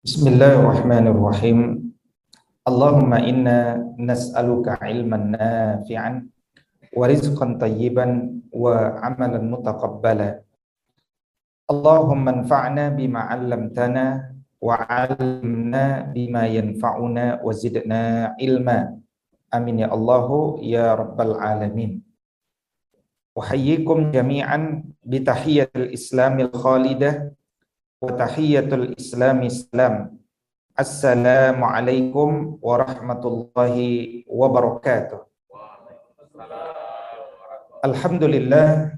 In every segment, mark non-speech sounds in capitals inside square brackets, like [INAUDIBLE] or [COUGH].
Bismillahirrahmanirrahim. Allahumma inna nas'aluka ilman nafi'an wa rizqan tayyiban wa amalan mutaqabbala. Allahumma anfa'na bima 'allamtana wa 'allimna bima yanfa'una wa zidna ilma. Amin ya Allahu ya rabbal alamin. Uhayyikum jami'an bi tahiyyatil islamil khalidah wa tahiyatul islami salam. Assalamualaikum warahmatullahi wabarakatuh. Alhamdulillah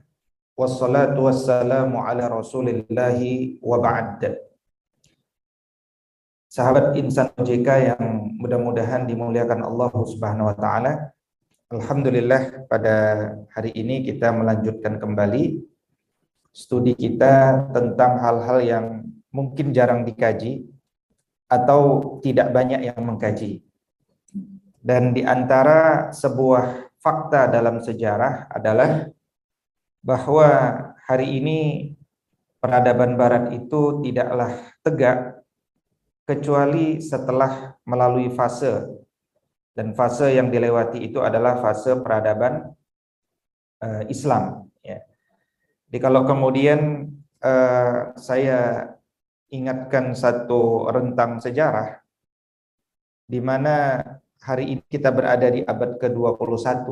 wassalatu wassalamu ala rasulillahi wa ba'd. Sahabat insan OJK yang mudah-mudahan dimuliakan Allah Subhanahu wa taala. Alhamdulillah pada hari ini kita melanjutkan kembali studi kita tentang hal-hal yang mungkin jarang dikaji atau tidak banyak yang mengkaji. Dan di antara sebuah fakta dalam sejarah adalah bahwa hari ini peradaban barat itu tidaklah tegak kecuali setelah melalui fase dan fase yang dilewati itu adalah fase peradaban uh, Islam jadi kalau kemudian uh, saya ingatkan satu rentang sejarah di mana hari ini kita berada di abad ke-21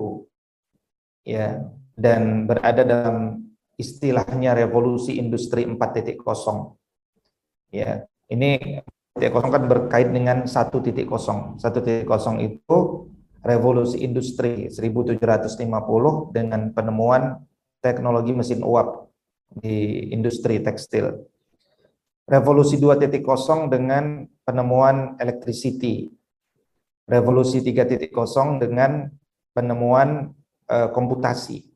ya dan berada dalam istilahnya revolusi industri 4.0 ya. Ini titik kosong kan berkait dengan satu titik kosong. Satu titik kosong itu revolusi industri 1750 dengan penemuan teknologi mesin uap di industri tekstil. Revolusi 2.0 dengan penemuan electricity. Revolusi 3.0 dengan penemuan uh, komputasi.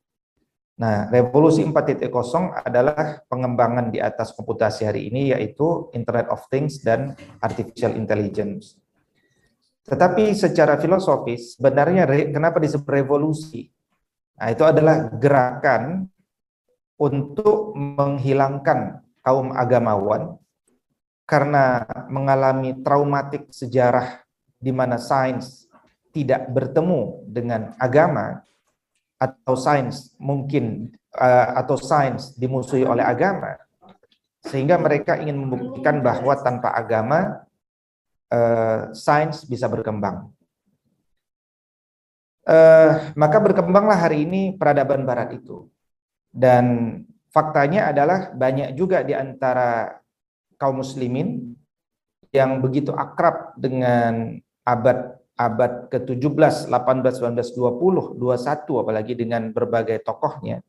Nah, revolusi 4.0 adalah pengembangan di atas komputasi hari ini yaitu Internet of Things dan Artificial Intelligence. Tetapi secara filosofis, sebenarnya kenapa disebut revolusi? Nah, itu adalah gerakan untuk menghilangkan kaum agamawan karena mengalami traumatik sejarah di mana sains tidak bertemu dengan agama atau sains mungkin uh, atau sains dimusuhi oleh agama sehingga mereka ingin membuktikan bahwa tanpa agama uh, sains bisa berkembang. Uh, maka berkembanglah hari ini peradaban barat itu. Dan faktanya adalah banyak juga di antara kaum muslimin yang begitu akrab dengan abad abad ke-17, 18, 19, 20, 21 apalagi dengan berbagai tokohnya.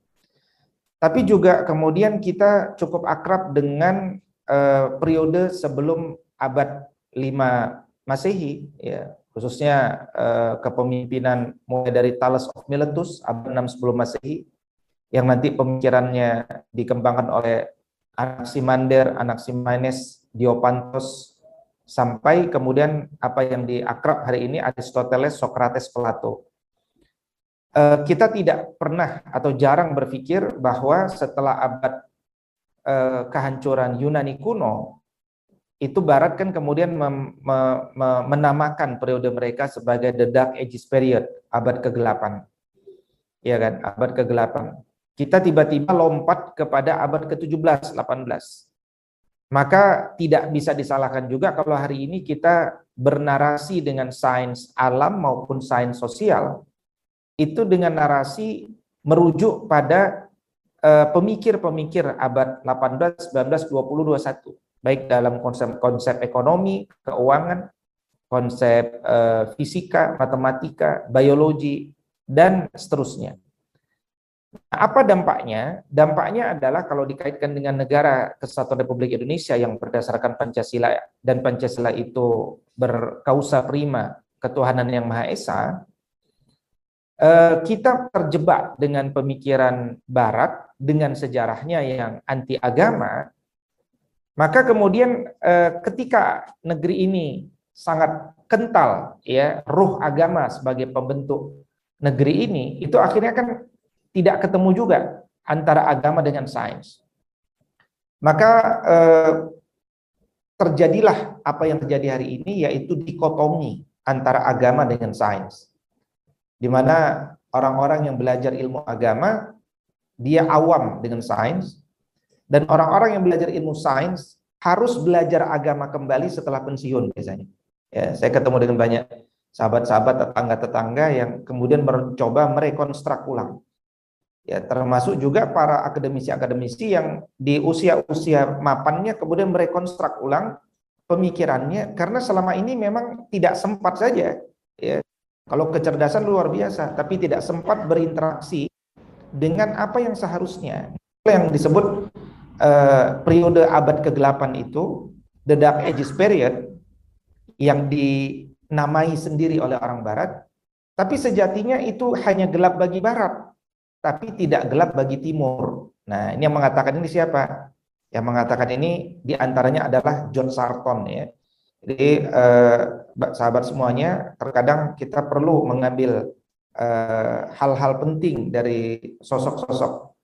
Tapi juga kemudian kita cukup akrab dengan uh, periode sebelum abad 5 Masehi ya khususnya uh, kepemimpinan mulai dari Thales of Miletus abad 6 sebelum Masehi yang nanti pemikirannya dikembangkan oleh Anaximander, Anaximenes, Diopantos sampai kemudian apa yang diakrab hari ini Aristoteles, Socrates, Plato. Uh, kita tidak pernah atau jarang berpikir bahwa setelah abad uh, kehancuran Yunani kuno itu Barat kan kemudian mem, me, me, menamakan periode mereka sebagai the Dark Ages period, abad ke-8. Ya kan, abad ke-8. Kita tiba-tiba lompat kepada abad ke-17, 18. Maka tidak bisa disalahkan juga kalau hari ini kita bernarasi dengan sains alam maupun sains sosial, itu dengan narasi merujuk pada eh, pemikir-pemikir uh, abad 18, 19, 20, 21 baik dalam konsep-konsep ekonomi, keuangan, konsep uh, fisika, matematika, biologi, dan seterusnya. Apa dampaknya? Dampaknya adalah kalau dikaitkan dengan negara kesatuan Republik Indonesia yang berdasarkan Pancasila dan Pancasila itu berkausa prima ketuhanan yang Maha Esa, eh, kita terjebak dengan pemikiran Barat dengan sejarahnya yang anti agama maka kemudian eh, ketika negeri ini sangat kental ya ruh agama sebagai pembentuk negeri ini itu akhirnya kan tidak ketemu juga antara agama dengan sains. Maka eh, terjadilah apa yang terjadi hari ini yaitu dikotomi antara agama dengan sains. Di mana orang-orang yang belajar ilmu agama dia awam dengan sains dan orang-orang yang belajar ilmu sains harus belajar agama kembali setelah pensiun biasanya. Ya, saya ketemu dengan banyak sahabat-sahabat tetangga-tetangga yang kemudian mencoba merekonstruk ulang. Ya, termasuk juga para akademisi-akademisi yang di usia-usia mapannya kemudian merekonstruk ulang pemikirannya karena selama ini memang tidak sempat saja ya. Kalau kecerdasan luar biasa tapi tidak sempat berinteraksi dengan apa yang seharusnya. Yang disebut uh, periode abad kegelapan itu the dark ages period yang dinamai sendiri oleh orang barat tapi sejatinya itu hanya gelap bagi barat tapi tidak gelap bagi timur. Nah, ini yang mengatakan ini siapa? Yang mengatakan ini di antaranya adalah John Sarton ya. Jadi eh, sahabat semuanya, terkadang kita perlu mengambil eh, hal-hal eh, penting dari sosok-sosok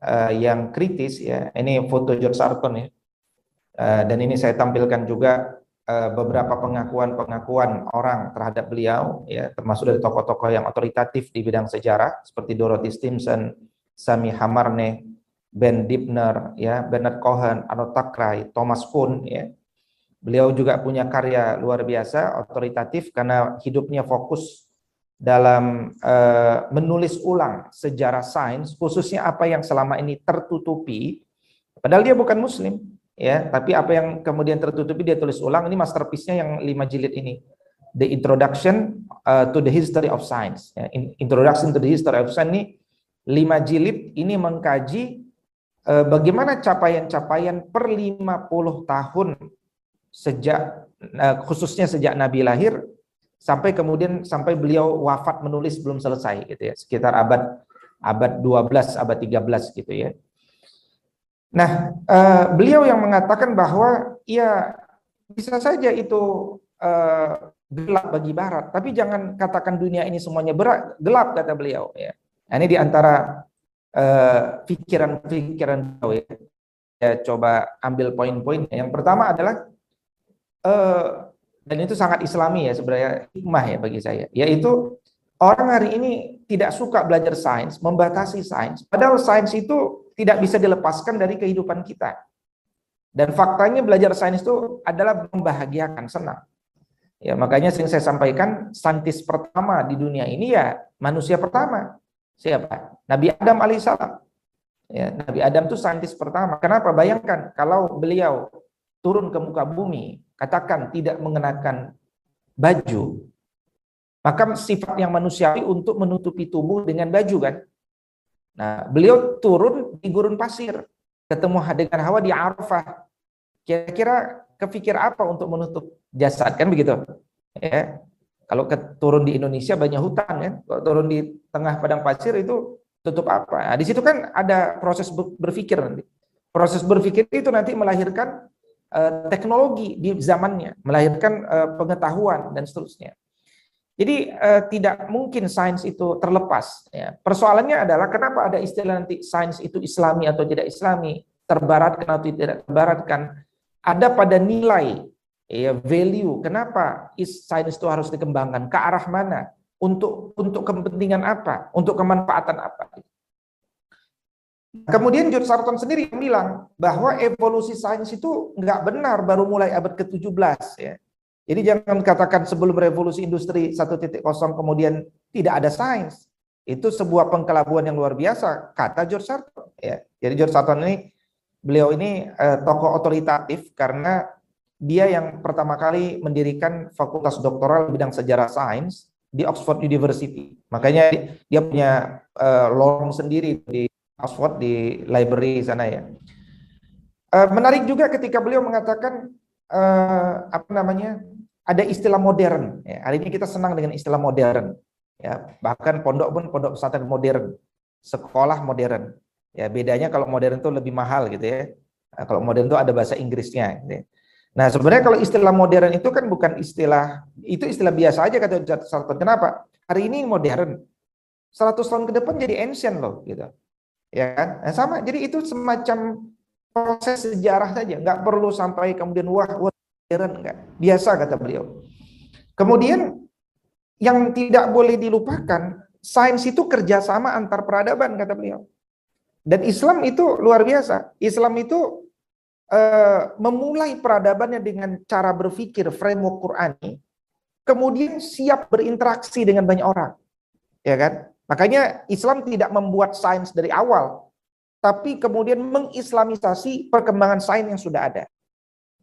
eh, yang kritis ya. Ini foto John Sarton ya. Eh, dan ini saya tampilkan juga Eh, beberapa pengakuan-pengakuan orang terhadap beliau ya termasuk dari tokoh-tokoh yang otoritatif di bidang sejarah seperti Dorothy Stimson, Sami Hamarne, Ben Dibner, ya, Bernard Cohen, Arnold Takrai, Thomas Kuhn ya. Beliau juga punya karya luar biasa otoritatif karena hidupnya fokus dalam uh, menulis ulang sejarah sains khususnya apa yang selama ini tertutupi padahal dia bukan muslim ya tapi apa yang kemudian tertutupi dia tulis ulang ini masterpiece-nya yang lima jilid ini the introduction uh, to the history of science ya. introduction to the history of science ini lima jilid ini mengkaji uh, bagaimana capaian-capaian per 50 tahun sejak khususnya sejak Nabi lahir sampai kemudian sampai beliau wafat menulis belum selesai gitu ya sekitar abad abad 12 abad 13 gitu ya Nah, uh, beliau yang mengatakan bahwa ya bisa saja itu uh, gelap bagi Barat, tapi jangan katakan dunia ini semuanya berat, gelap kata beliau. Ya. Nah, ini di antara uh, pikiran-pikiran beliau ya. ya. Coba ambil poin-poin. Yang pertama adalah uh, dan itu sangat Islami ya sebenarnya hikmah ya bagi saya, yaitu orang hari ini tidak suka belajar sains, membatasi sains, padahal sains itu tidak bisa dilepaskan dari kehidupan kita. Dan faktanya belajar sains itu adalah membahagiakan, senang. Ya, makanya sering saya sampaikan saintis pertama di dunia ini ya manusia pertama. Siapa? Nabi Adam alaihissalam. Ya, Nabi Adam itu saintis pertama. Kenapa? Bayangkan kalau beliau turun ke muka bumi, katakan tidak mengenakan baju, maka sifat yang manusiawi untuk menutupi tubuh dengan baju kan? Nah, beliau turun di gurun pasir, ketemu dengan Hawa di Arafah. Kira-kira kepikir apa untuk menutup jasad kan begitu? Ya. Kalau turun di Indonesia banyak hutan kan, kalau turun di tengah padang pasir itu tutup apa? Nah, di situ kan ada proses berpikir nanti. Proses berpikir itu nanti melahirkan uh, teknologi di zamannya, melahirkan uh, pengetahuan dan seterusnya. Jadi eh, tidak mungkin sains itu terlepas. Ya. Persoalannya adalah kenapa ada istilah nanti sains itu Islami atau tidak Islami, terbaratkan atau tidak terbaratkan. Ada pada nilai, ya value. Kenapa sains itu harus dikembangkan? Ke arah mana? Untuk untuk kepentingan apa? Untuk kemanfaatan apa? Kemudian John Sarton sendiri bilang bahwa evolusi sains itu nggak benar baru mulai abad ke-17 ya. Jadi jangan katakan sebelum revolusi industri 1.0 kemudian tidak ada sains. Itu sebuah pengkelabuan yang luar biasa, kata George Sarton. Ya. Jadi George Sarton ini, beliau ini eh, tokoh otoritatif karena dia yang pertama kali mendirikan fakultas doktoral bidang sejarah sains di Oxford University. Makanya dia punya eh, lorong sendiri di Oxford di library sana ya. Eh, menarik juga ketika beliau mengatakan eh, apa namanya ada istilah modern. Ya, hari ini kita senang dengan istilah modern. Ya, bahkan pondok pun pondok pesantren modern, sekolah modern. Ya, bedanya kalau modern itu lebih mahal gitu ya. Nah, kalau modern itu ada bahasa Inggrisnya. Gitu ya. Nah, sebenarnya kalau istilah modern itu kan bukan istilah itu istilah biasa aja kata Sarton. Kenapa? Hari ini modern. 100 tahun ke depan jadi ancient loh gitu. Ya kan? Nah, sama. Jadi itu semacam proses sejarah saja, nggak perlu sampai kemudian wah, wah modern enggak. Biasa kata beliau. Kemudian yang tidak boleh dilupakan, sains itu kerjasama antar peradaban kata beliau. Dan Islam itu luar biasa. Islam itu uh, memulai peradabannya dengan cara berpikir framework Qurani, kemudian siap berinteraksi dengan banyak orang, ya kan? Makanya Islam tidak membuat sains dari awal, tapi kemudian mengislamisasi perkembangan sains yang sudah ada.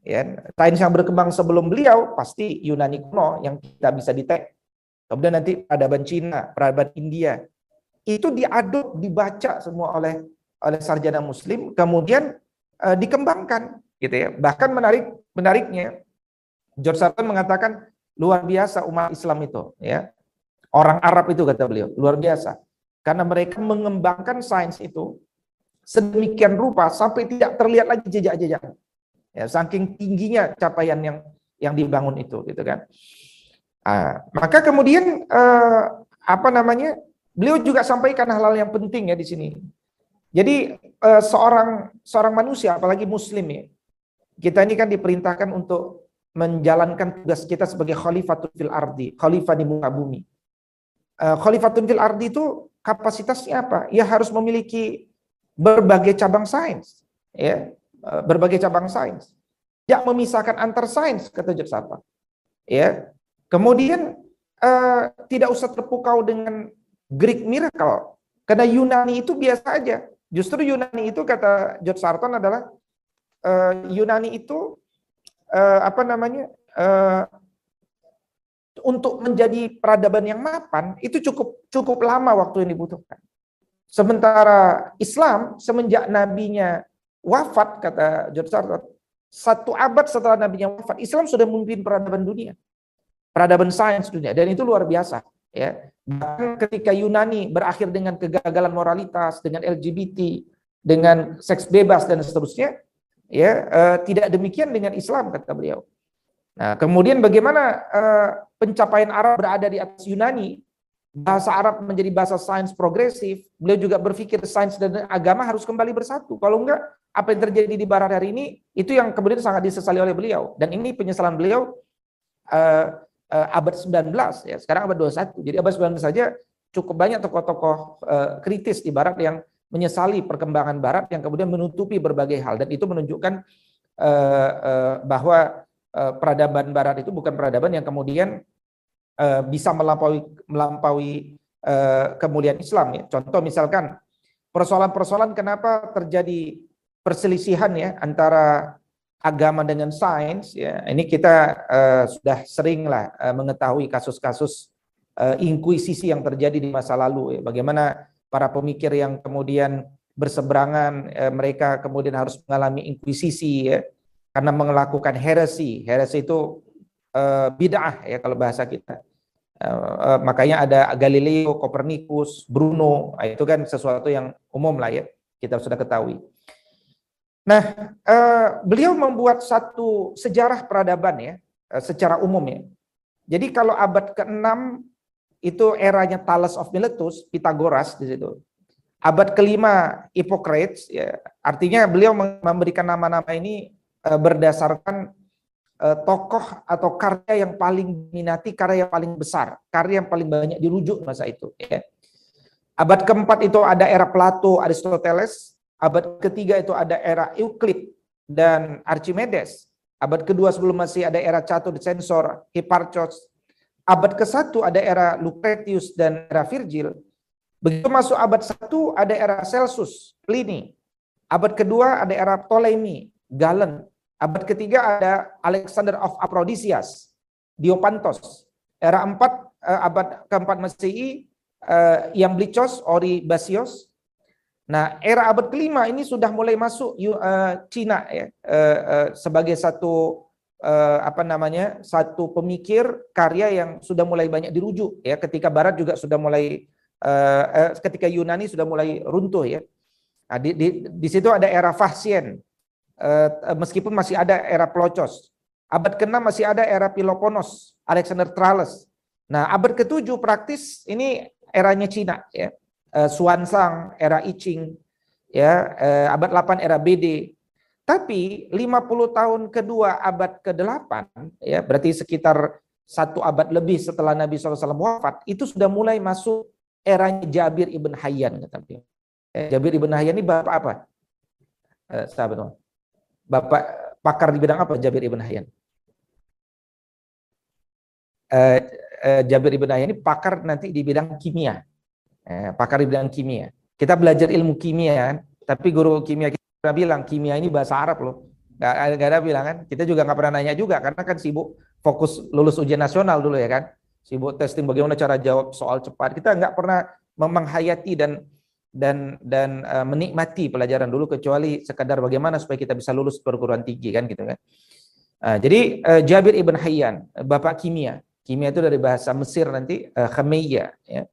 Ya, sains yang berkembang sebelum beliau pasti Yunani kuno yang kita bisa detect. Kemudian nanti peradaban Cina, peradaban India. Itu diadop, dibaca semua oleh oleh sarjana muslim, kemudian uh, dikembangkan gitu ya. Bahkan menarik menariknya George Sarton mengatakan luar biasa umat Islam itu ya. Orang Arab itu kata beliau, luar biasa. Karena mereka mengembangkan sains itu sedemikian rupa sampai tidak terlihat lagi jejak-jejak. Ya, saking tingginya capaian yang yang dibangun itu, gitu kan. Ah, maka kemudian eh, apa namanya? Beliau juga sampaikan hal-hal yang penting ya di sini. Jadi eh, seorang seorang manusia, apalagi Muslim ya, kita ini kan diperintahkan untuk menjalankan tugas kita sebagai khalifatul fil ardi, khalifah di muka bumi. Uh, khalifatun fil ardi itu kapasitasnya apa? Ya harus memiliki berbagai cabang sains, ya, uh, berbagai cabang sains. Tidak memisahkan antar sains kata Jaksata. Ya. Kemudian uh, tidak usah terpukau dengan Greek miracle karena Yunani itu biasa aja. Justru Yunani itu kata George Sarton adalah uh, Yunani itu uh, apa namanya uh, untuk menjadi peradaban yang mapan itu cukup cukup lama waktu yang dibutuhkan. Sementara Islam semenjak nabinya wafat kata George Sarton, satu abad setelah nabinya wafat, Islam sudah memimpin peradaban dunia. Peradaban sains dunia dan itu luar biasa ya. Bahkan ketika Yunani berakhir dengan kegagalan moralitas, dengan LGBT, dengan seks bebas dan seterusnya, ya uh, tidak demikian dengan Islam kata beliau. Nah, kemudian bagaimana uh, pencapaian Arab berada di atas Yunani? Bahasa Arab menjadi bahasa sains progresif. Beliau juga berpikir sains dan agama harus kembali bersatu. Kalau enggak, apa yang terjadi di barat hari ini itu yang kemudian sangat disesali oleh beliau. Dan ini penyesalan beliau uh, uh, abad 19 ya. Sekarang abad 21. Jadi abad 19 saja cukup banyak tokoh-tokoh uh, kritis di barat yang menyesali perkembangan barat yang kemudian menutupi berbagai hal dan itu menunjukkan uh, uh, bahwa peradaban barat itu bukan peradaban yang kemudian uh, bisa melampaui melampaui uh, kemuliaan Islam ya. Contoh misalkan persoalan-persoalan kenapa terjadi perselisihan ya antara agama dengan sains ya. Ini kita sudah sering lah uh, mengetahui kasus-kasus inkuisisi yang terjadi di masa lalu ya. Bagaimana para pemikir yang kemudian berseberangan eh, mereka kemudian harus mengalami inkuisisi ya karena melakukan heresi heresi itu eh, bid'ah ya kalau bahasa kita. Eh, eh, makanya ada Galileo Copernicus Bruno. Nah, itu kan sesuatu yang umum lah ya kita sudah ketahui. Nah beliau membuat satu sejarah peradaban ya secara umum ya. Jadi kalau abad ke-6 itu eranya Thales of Miletus, Pitagoras di situ. Abad kelima Hippocrates, ya, artinya beliau memberikan nama-nama ini uh, berdasarkan uh, tokoh atau karya yang paling minati, karya yang paling besar, karya yang paling banyak dirujuk masa itu. Ya. Abad keempat itu ada era Plato, Aristoteles. Abad ketiga itu ada era Euclid dan Archimedes. Abad kedua sebelum masih ada era Cato de Censor, Hipparchus, Abad ke-1 ada era Lucretius dan era Virgil. Begitu masuk abad 1 ada era Celsus, Pliny. Abad kedua ada era Ptolemy, Galen. Abad ketiga ada Alexander of Aphrodisias, Diopantos. Era 4 eh, abad keempat Masehi eh, yang Blicos, Ori Basios. Nah, era abad kelima ini sudah mulai masuk uh, Cina ya sebagai satu apa namanya satu pemikir karya yang sudah mulai banyak dirujuk ya ketika Barat juga sudah mulai ketika Yunani sudah mulai runtuh ya nah, di, di, di situ ada era Fasien meskipun masih ada era Plocos abad ke-6 masih ada era Peloponnes Alexander Thales nah abad ke-7 praktis ini eranya Cina ya. Suansang era I Ching ya. Abad 8 era BD Tapi 50 tahun kedua abad ke-8, ya berarti sekitar satu abad lebih setelah Nabi SAW wafat, itu sudah mulai masuk eranya Jabir ibn Hayyan. Eh, Jabir ibn Hayyan ini bapak apa? Eh, sahabat Bapak pakar di bidang apa Jabir ibn Hayyan? Eh, eh, Jabir ibn Hayyan ini pakar nanti di bidang kimia. Eh, pakar di bidang kimia. Kita belajar ilmu kimia, tapi guru kimia kita pernah bilang kimia ini bahasa Arab loh. Gak, gak ada bilang kan. Kita juga nggak pernah nanya juga karena kan sibuk fokus lulus ujian nasional dulu ya kan. Sibuk testing bagaimana cara jawab soal cepat. Kita nggak pernah menghayati dan dan dan uh, menikmati pelajaran dulu kecuali sekadar bagaimana supaya kita bisa lulus perguruan tinggi kan gitu kan. Uh, jadi uh, Jabir ibn Hayyan, bapak kimia. Kimia itu dari bahasa Mesir nanti uh, Khamiyya ya.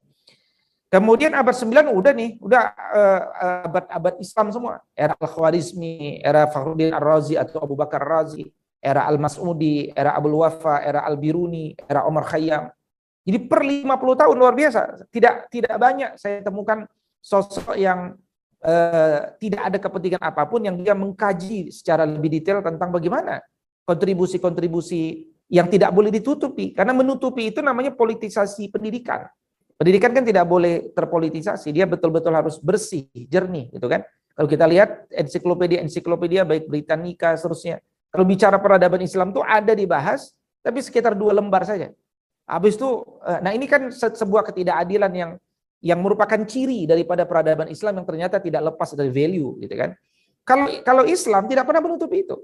Kemudian abad 9 udah nih, udah abad-abad uh, Islam semua. Era Al-Khwarizmi, era Fakhruddin Ar-Razi atau Abu Bakar Razi, era Al-Mas'udi, era Abdul Wafa, era Al-Biruni, era Omar Khayyam. Jadi per 50 tahun luar biasa. Tidak tidak banyak saya temukan sosok yang uh, tidak ada kepentingan apa pun yang dia mengkaji secara lebih detail tentang bagaimana kontribusi-kontribusi yang tidak boleh ditutupi. Karena menutupi itu namanya politisasi pendidikan. Pendidikan kan tidak boleh terpolitisasi, dia betul-betul harus bersih, jernih, gitu kan? Kalau kita lihat ensiklopedia-ensiklopedia baik Britannica seterusnya, kalau bicara peradaban Islam itu ada dibahas, tapi sekitar dua lembar saja. Habis itu, eh, nah ini kan sebuah ketidakadilan yang yang merupakan ciri daripada peradaban Islam yang ternyata tidak lepas dari value, gitu kan? Kalau kalau Islam tidak pernah menutupi itu.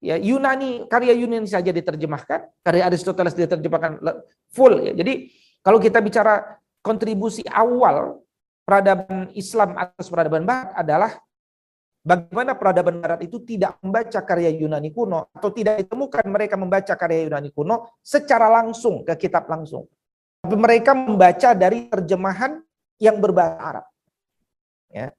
Ya, Yunani karya Yunani saja diterjemahkan, karya Aristoteles diterjemahkan full. Ya. Jadi kalau kita bicara kontribusi awal peradaban Islam atas peradaban Barat adalah bagaimana peradaban Barat itu tidak membaca karya Yunani kuno atau tidak ditemukan mereka membaca karya Yunani kuno secara langsung ke kitab langsung. Tapi mereka membaca dari terjemahan yang berbahasa Arab. Ya.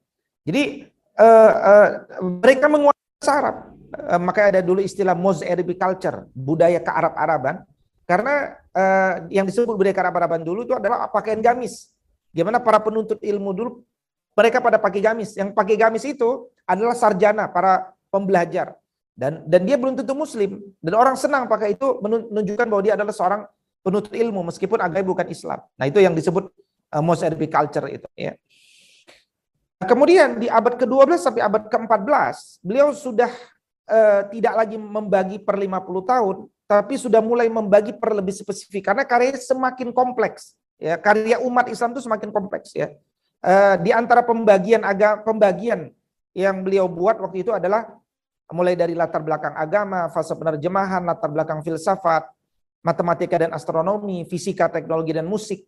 Jadi uh, uh, mereka menguasai Arab. Uh, maka ada dulu istilah Mozarabic culture, budaya ke Arab-Araban karena uh, yang disebut budaya Arab-Araban dulu itu adalah pakaian gamis. Gimana para penuntut ilmu dulu mereka pada pakai gamis. Yang pakai gamis itu adalah sarjana, para pembelajar. Dan dan dia belum tentu muslim. Dan orang senang pakai itu menunjukkan bahwa dia adalah seorang penuntut ilmu meskipun agama bukan Islam. Nah, itu yang disebut eh, Mozarabic culture itu ya. Kemudian di abad ke-12 sampai abad ke-14, beliau sudah uh, tidak lagi membagi per 50 tahun, tapi sudah mulai membagi per lebih spesifik karena karya semakin kompleks ya. Karya umat Islam itu semakin kompleks ya. Uh, di antara pembagian agama pembagian yang beliau buat waktu itu adalah mulai dari latar belakang agama fase penerjemahan latar belakang filsafat matematika dan astronomi fisika teknologi dan musik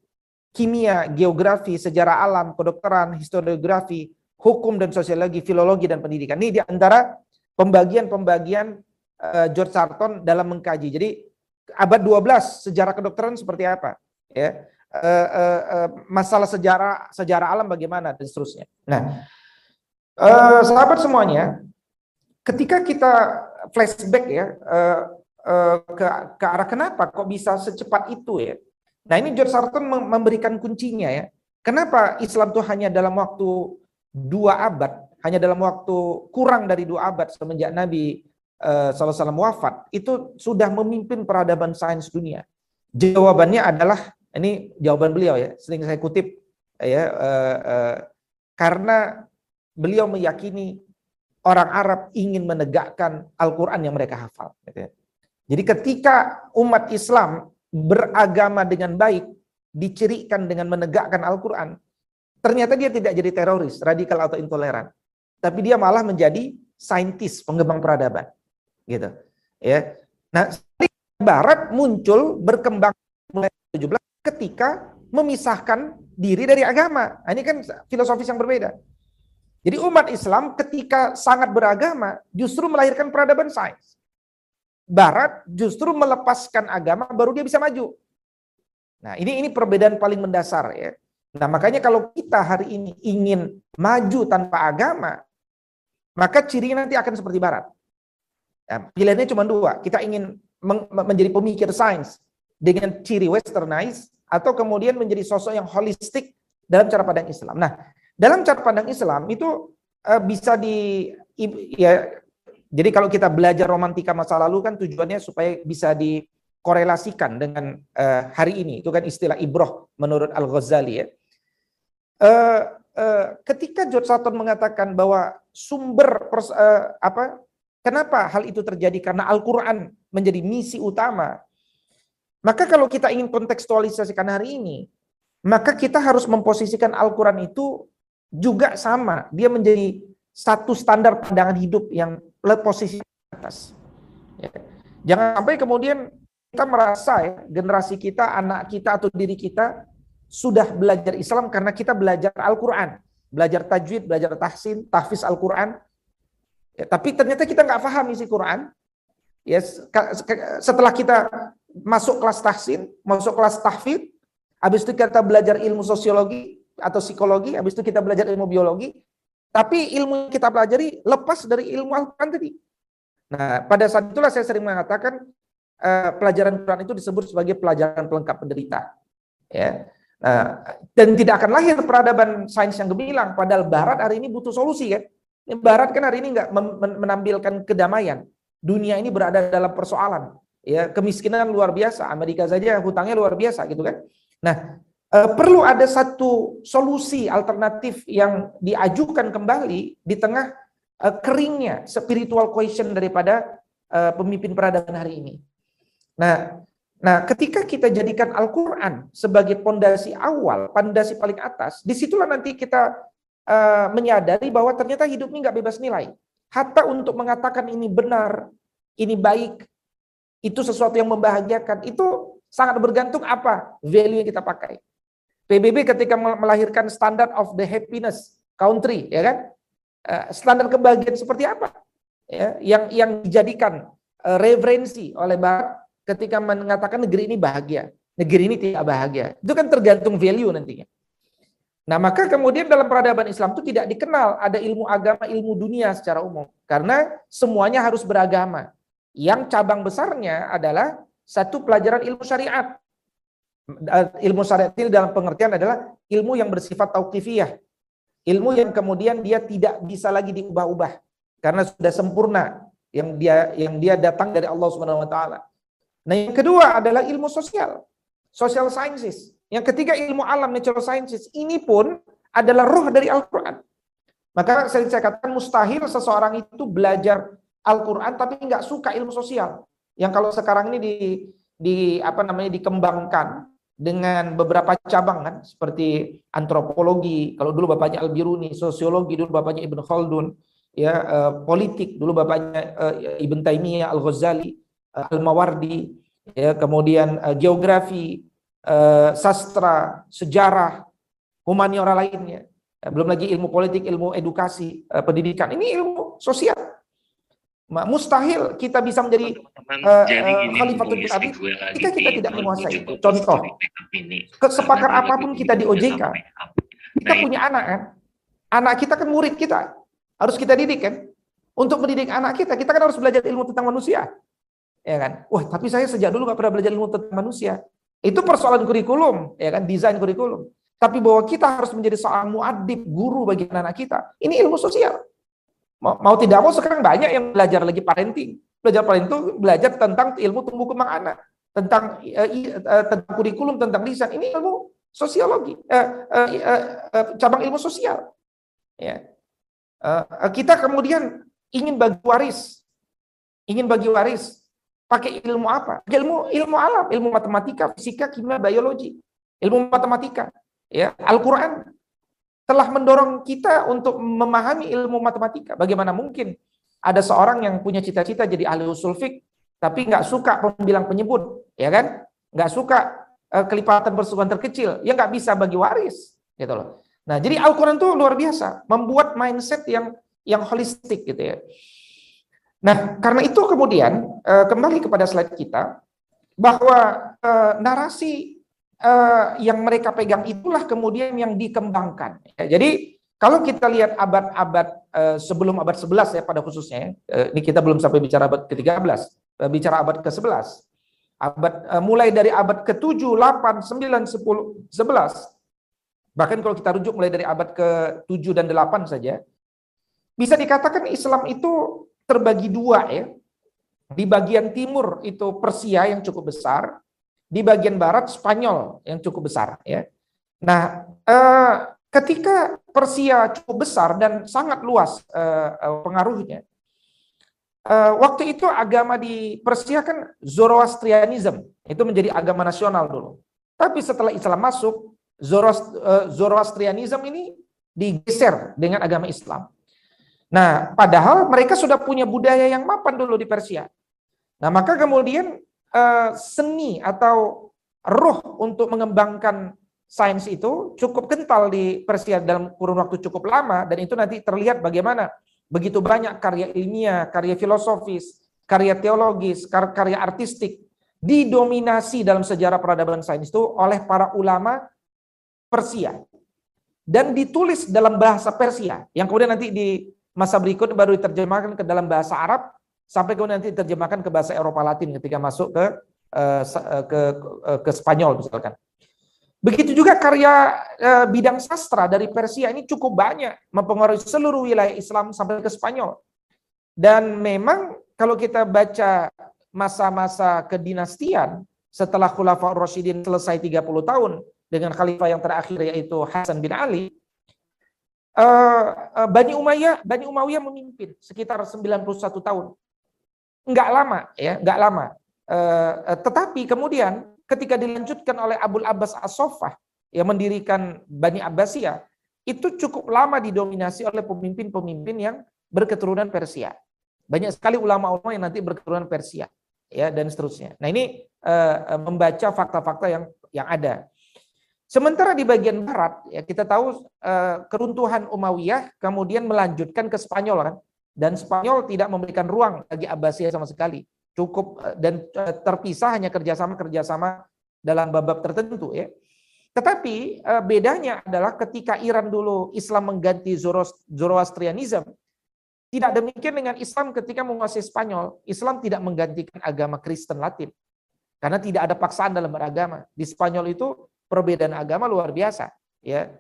kimia geografi sejarah alam kedokteran historiografi hukum dan sosiologi filologi dan pendidikan ini di antara pembagian-pembagian uh, George Sarton dalam mengkaji. Jadi abad 12 sejarah kedokteran seperti apa? Ya. Uh, uh, uh, masalah sejarah sejarah alam bagaimana dan seterusnya. Nah, uh, sahabat semuanya, ketika kita flashback ya uh, uh, ke, ke arah kenapa kok bisa secepat itu ya? Nah ini George Sarton memberikan kuncinya ya. Kenapa Islam itu hanya dalam waktu dua abad, hanya dalam waktu kurang dari dua abad semenjak Nabi uh, Sallallahu wafat itu sudah memimpin peradaban sains dunia? Jawabannya adalah ini jawaban beliau ya, sering saya kutip ya uh, uh, karena beliau meyakini orang Arab ingin menegakkan Al-Quran yang mereka hafal. Gitu ya. Jadi ketika umat Islam beragama dengan baik, dicirikan dengan menegakkan Al-Quran, ternyata dia tidak jadi teroris, radikal atau intoleran. Tapi dia malah menjadi saintis, pengembang peradaban gitu ya. Nah barat muncul berkembang mulai 17 ketika memisahkan diri dari agama. Nah, ini kan filosofis yang berbeda. Jadi umat Islam ketika sangat beragama justru melahirkan peradaban sains barat justru melepaskan agama baru dia bisa maju nah ini ini perbedaan paling mendasar ya nah makanya kalau kita hari ini ingin maju tanpa agama maka cirinya nanti akan seperti barat Ya, pilihannya cuma dua. Kita ingin menjadi pemikir sains dengan ciri westernized atau kemudian menjadi sosok yang holistik dalam cara pandang Islam. Nah, dalam cara pandang Islam itu uh, bisa di ya Jadi kalau kita belajar romantika masa lalu kan tujuannya supaya bisa dikorelasikan dengan uh, hari ini. Itu kan istilah ibroh menurut Al-Ghazali ya. Uh, uh, ketika George Sutton mengatakan bahwa sumber uh, apa kenapa hal itu terjadi karena Al-Qur'an menjadi misi utama. Maka kalau kita ingin kontekstualisasikan hari ini, maka kita harus memposisikan Al-Qur'an itu juga sama. Dia menjadi satu standar pandangan hidup yang posisi atas. Ya. Jangan sampai kemudian kita merasa ya, generasi kita, anak kita atau diri kita sudah belajar Islam karena kita belajar Al-Quran. Belajar tajwid, belajar tahsin, tahfiz Al-Quran. Ya, tapi ternyata kita nggak paham isi Quran. Ya, setelah kita masuk kelas tahsin, masuk kelas tahfidz, habis itu kita belajar ilmu sosiologi atau psikologi, habis itu kita belajar ilmu biologi, tapi ilmu yang kita pelajari lepas dari ilmu Al-Quran tadi. Nah, pada saat itulah saya sering mengatakan uh, pelajaran Quran itu disebut sebagai pelajaran pelengkap penderita. Ya. Nah, dan tidak akan lahir peradaban sains yang gemilang. Padahal Barat hari ini butuh solusi kan. Barat kan hari ini nggak menampilkan kedamaian. Dunia ini berada dalam persoalan. Ya, kemiskinan luar biasa. Amerika saja hutangnya luar biasa gitu kan. Nah, perlu ada satu solusi alternatif yang diajukan kembali di tengah uh, keringnya spiritual question daripada uh, pemimpin peradaban hari ini. Nah, nah ketika kita jadikan Al-Qur'an sebagai pondasi awal, pondasi paling atas, di situlah nanti kita uh, menyadari bahwa ternyata hidup ini nggak bebas nilai. Hatta untuk mengatakan ini benar, ini baik, itu sesuatu yang membahagiakan, itu sangat bergantung apa value yang kita pakai. PBB ketika melahirkan standard of the happiness country, ya kan? Eh, standar kebahagiaan seperti apa? Ya, yang yang dijadikan uh, referensi oleh Barat ketika mengatakan negeri ini bahagia, negeri ini tidak bahagia. Itu kan tergantung value nantinya. Nah, maka kemudian dalam peradaban Islam itu tidak dikenal ada ilmu agama, ilmu dunia secara umum. Karena semuanya harus beragama. Yang cabang besarnya adalah satu pelajaran ilmu syariat. Ilmu syariat ini dalam pengertian adalah ilmu yang bersifat tauqifiyah. Ilmu yang kemudian dia tidak bisa lagi diubah-ubah karena sudah sempurna yang dia yang dia datang dari Allah Subhanahu wa taala. Nah, yang kedua adalah ilmu sosial. Social sciences. Yang ketiga ilmu alam natural sciences. Ini pun adalah roh dari Al-Qur'an. Maka saya, saya katakan mustahil seseorang itu belajar Al-Qur'an tapi nggak suka ilmu sosial. Yang kalau sekarang ini di di apa namanya dikembangkan dengan beberapa cabang kan seperti antropologi. Kalau dulu bapaknya Al-Biruni sosiologi dulu bapaknya Ibn Khaldun ya uh, politik. Dulu bapaknya uh, Ibn Taimiyah Al-Ghazali uh, Al-Mawardi ya kemudian uh, geografi uh, sastra sejarah humaniora lainnya. Belum lagi ilmu politik ilmu edukasi uh, pendidikan. Ini ilmu sosial mustahil kita bisa menjadi uh, khalifatul bil jika kita tidak menguasai itu. Contoh, kesepakar apa pun kita di OJK, kita punya anak kan, anak kita kan murid kita, harus kita didik kan. Untuk mendidik anak kita, kita kan harus belajar ilmu tentang manusia, ya kan? Wah, tapi saya sejak dulu gak pernah belajar ilmu tentang manusia. Itu persoalan kurikulum, ya kan? Desain kurikulum. Tapi bahwa kita harus menjadi seorang muadib, guru bagi anak, -anak kita, ini ilmu sosial. Mau, tidak mau sekarang banyak yang belajar lagi parenting. Belajar parenting itu belajar tentang ilmu tumbuh kembang anak, tentang uh, uh, tentang kurikulum, tentang lisan. Ini ilmu sosiologi, uh, uh, uh, uh, cabang ilmu sosial. Ya. Kita kemudian ingin bagi waris, ingin bagi waris, pakai ilmu apa? Ilmu ilmu alam, ilmu matematika, fisika, kimia, biologi, ilmu matematika, ya Al-Qur'an telah mendorong kita untuk memahami ilmu matematika. Bagaimana mungkin ada seorang yang punya cita-cita jadi ahli usul fik, tapi nggak suka pembilang penyebut, ya kan? Nggak suka uh, kelipatan persukuan terkecil, ya nggak bisa bagi waris, gitu loh. Nah, jadi Al-Quran itu luar biasa, membuat mindset yang yang holistik gitu ya. Nah, karena itu kemudian uh, kembali kepada slide kita bahwa uh, narasi uh, yang mereka pegang itulah kemudian yang dikembangkan. Ya, jadi kalau kita lihat abad-abad uh, sebelum abad 11 ya pada khususnya, uh, ini kita belum sampai bicara abad ke-13, uh, bicara abad ke-11. Abad uh, mulai dari abad ke-7, 8, 9, 10, 11. Bahkan kalau kita rujuk mulai dari abad ke-7 dan 8 saja, bisa dikatakan Islam itu terbagi dua ya. Di bagian timur itu Persia yang cukup besar, di bagian barat Spanyol yang cukup besar ya. Nah, eh, ketika Persia cukup besar dan sangat luas eh, eh pengaruhnya, eh, waktu itu agama di Persia kan Zoroastrianism, itu menjadi agama nasional dulu. Tapi setelah Islam masuk, eh, Zoroastrianism ini digeser dengan agama Islam. Nah, padahal mereka sudah punya budaya yang mapan dulu di Persia. Nah, maka kemudian uh, seni atau roh untuk mengembangkan sains itu cukup kental di Persia dalam kurun waktu cukup lama dan itu nanti terlihat bagaimana. Begitu banyak karya ilmiah, karya filosofis, karya teologis, karya artistik didominasi dalam sejarah peradaban sains itu oleh para ulama Persia. Dan ditulis dalam bahasa Persia yang kemudian nanti di masa berikut baru diterjemahkan ke dalam bahasa Arab sampai kemudian nanti diterjemahkan ke bahasa Eropa Latin ketika masuk ke uh, ke uh, ke Spanyol misalkan. Begitu juga karya bidang sastra dari Persia ini cukup banyak mempengaruhi seluruh wilayah Islam sampai ke Spanyol. Dan memang kalau kita baca masa-masa kedinastian setelah Khulafaur Rasyidin selesai 30 tahun dengan khalifah yang terakhir yaitu Hasan bin Ali, Bani Umayyah, Bani Umayyah memimpin sekitar 91 tahun. Enggak lama ya, enggak lama. Uh, tetapi kemudian ketika dilanjutkan oleh Abdul Abbas As-Soffah yang mendirikan Bani Abbasiyah, itu cukup lama didominasi oleh pemimpin-pemimpin yang berketurunan Persia. Banyak sekali ulama-ulama yang nanti berketurunan Persia ya dan seterusnya. Nah, ini uh, membaca fakta-fakta yang yang ada. Sementara di bagian barat, ya kita tahu uh, keruntuhan Umayyah kemudian melanjutkan ke Spanyol kan, dan Spanyol tidak memberikan ruang bagi Abbasiyah sama sekali, cukup uh, dan uh, terpisah hanya kerjasama kerjasama dalam bab-bab tertentu ya. Tetapi uh, bedanya adalah ketika Iran dulu Islam mengganti Zoroastrianism, tidak demikian dengan Islam ketika menguasai Spanyol. Islam tidak menggantikan agama Kristen Latin. Karena tidak ada paksaan dalam beragama. Di Spanyol itu perbedaan agama luar biasa ya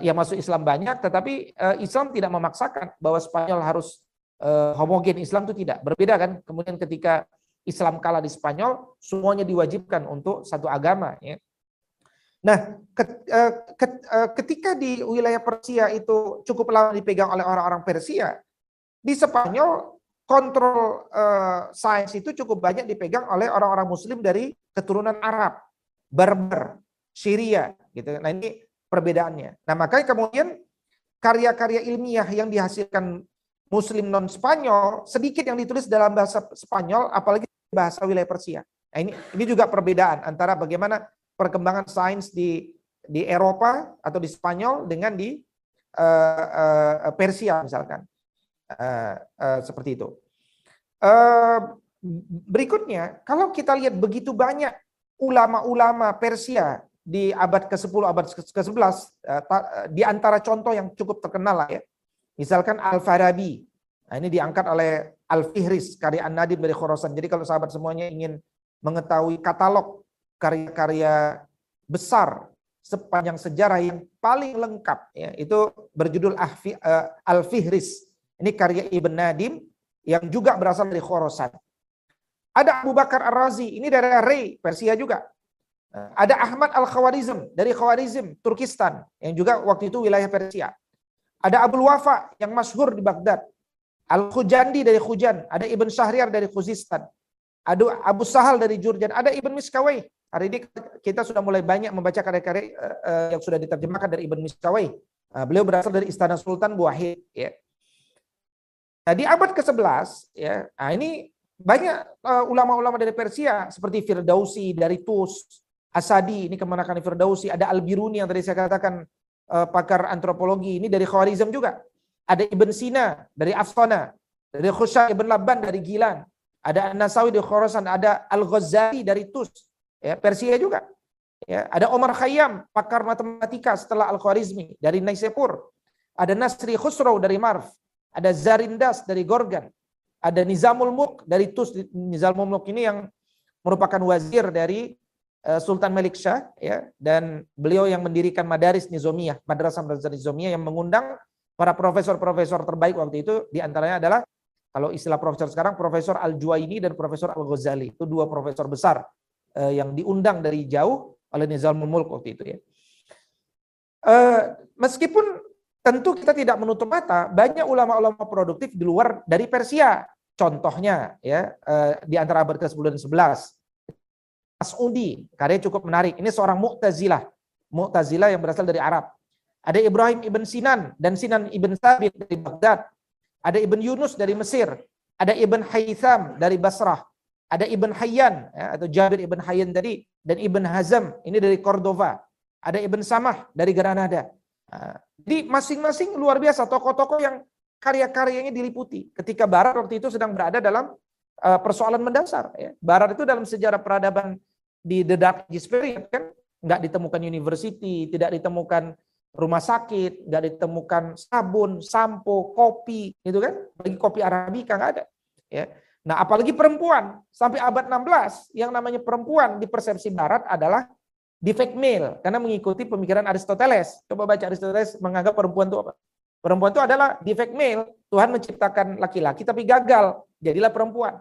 yang masuk Islam banyak tetapi Islam tidak memaksakan bahwa Spanyol harus uh, homogen Islam itu tidak berbeda kan kemudian ketika Islam kalah di Spanyol semuanya diwajibkan untuk satu agama ya nah ketika di wilayah Persia itu cukup lama dipegang oleh orang-orang Persia di Spanyol kontrol uh, sains itu cukup banyak dipegang oleh orang-orang Muslim dari keturunan Arab, Berber, Syria gitu. Nah ini perbedaannya. Nah makanya kemudian karya-karya ilmiah yang dihasilkan Muslim non Spanyol sedikit yang ditulis dalam bahasa Spanyol, apalagi bahasa wilayah Persia. Nah ini ini juga perbedaan antara bagaimana perkembangan sains di di Eropa atau di Spanyol dengan di uh, uh, Persia misalkan uh, uh, seperti itu. Uh, berikutnya, kalau kita lihat begitu banyak ulama-ulama Persia di abad ke-10, abad ke-11, eh, di antara contoh yang cukup terkenal lah ya. Misalkan Al-Farabi. Nah, ini diangkat oleh Al-Fihris, karya An-Nadim dari Khorasan. Jadi kalau sahabat semuanya ingin mengetahui katalog karya-karya besar sepanjang sejarah yang paling lengkap ya itu berjudul eh, Al-Fihris. Ini karya Ibn Nadim yang juga berasal dari Khorasan. Ada Abu Bakar Ar-Razi, ini dari Rey, Persia juga. Ada Ahmad Al-Khawarizm dari Khawarizm, Turkistan, yang juga waktu itu wilayah Persia. Ada Abdul Wafa yang masyhur di Baghdad. Al-Khujandi dari Khujan, ada Ibn Syahriar dari Khuzistan. Ada Abu Sahal dari Jurjan, ada Ibn Miskawai. Hari ini kita sudah mulai banyak membaca karya-karya uh, yang sudah diterjemahkan dari Ibn Miskawai. Uh, beliau berasal dari Istana Sultan Buahid. Ya. Nah, di abad ke-11, ya, nah ini banyak ulama-ulama dari Persia seperti Firdausi dari Tus, Asadi, ini kemenakan Firdausi, ada Al-Biruni yang tadi saya katakan pakar antropologi, ini dari Khawarizm juga. Ada Ibn Sina dari Afsana, dari Khusha Ibn Laban dari Gilan, ada An-Nasawi dari Khorasan, ada Al-Ghazali dari Tus, ya, Persia juga. Ya, ada Omar Khayyam, pakar matematika setelah Al-Khwarizmi dari Naisepur. Ada Nasri Khusraw dari Marv, ada Zarindas dari Gorgan, ada Nizamul Mulk dari Tus. Nizamul Mulk ini yang merupakan wazir dari Eh, Sultan Malik Shah ya dan beliau yang mendirikan Madaris Nizomiyah, Madrasah Madrasah Nizomiyah yang mengundang para profesor-profesor terbaik waktu itu di antaranya adalah Kalau istilah profesor sekarang, Profesor Al-Juwaini dan Profesor Al-Ghazali. Itu dua profesor besar uh, yang diundang dari jauh oleh Nizamul Mulk waktu itu ya. Uh, meskipun tentu kita tidak menutup mata, banyak ulama-ulama produktif di luar dari Persia. Contohnya ya uh, di antara abad ke-10 dan 11. Mas'udi, karya cukup menarik. Ini seorang Mu'tazilah. Mu'tazilah yang berasal dari Arab. Ada Ibrahim ibn Sinan dan Sinan ibn Sabit dari Baghdad. Ada Ibn Yunus dari Mesir. Ada Ibn Haytham dari Basrah. Ada Ibn Hayyan ya, atau Jabir Ibn Hayyan tadi dan Ibn Hazm ini dari Cordova. Ada Ibn Samah dari Granada. Nah, jadi masing-masing luar biasa tokoh-tokoh yang karya-karyanya diliputi. Ketika Barat waktu itu sedang berada dalam uh, persoalan mendasar. Ya. Barat itu dalam sejarah peradaban di The Dark Ages period kan nggak ditemukan university, tidak ditemukan rumah sakit, nggak ditemukan sabun, sampo, kopi, gitu kan? Bagi kopi Arabica nggak ada. Ya. Nah, apalagi perempuan sampai abad 16 yang namanya perempuan di persepsi Barat adalah defect male karena mengikuti pemikiran Aristoteles. Coba baca Aristoteles menganggap perempuan itu apa? Perempuan itu adalah defect male. Tuhan menciptakan laki-laki tapi gagal, jadilah perempuan.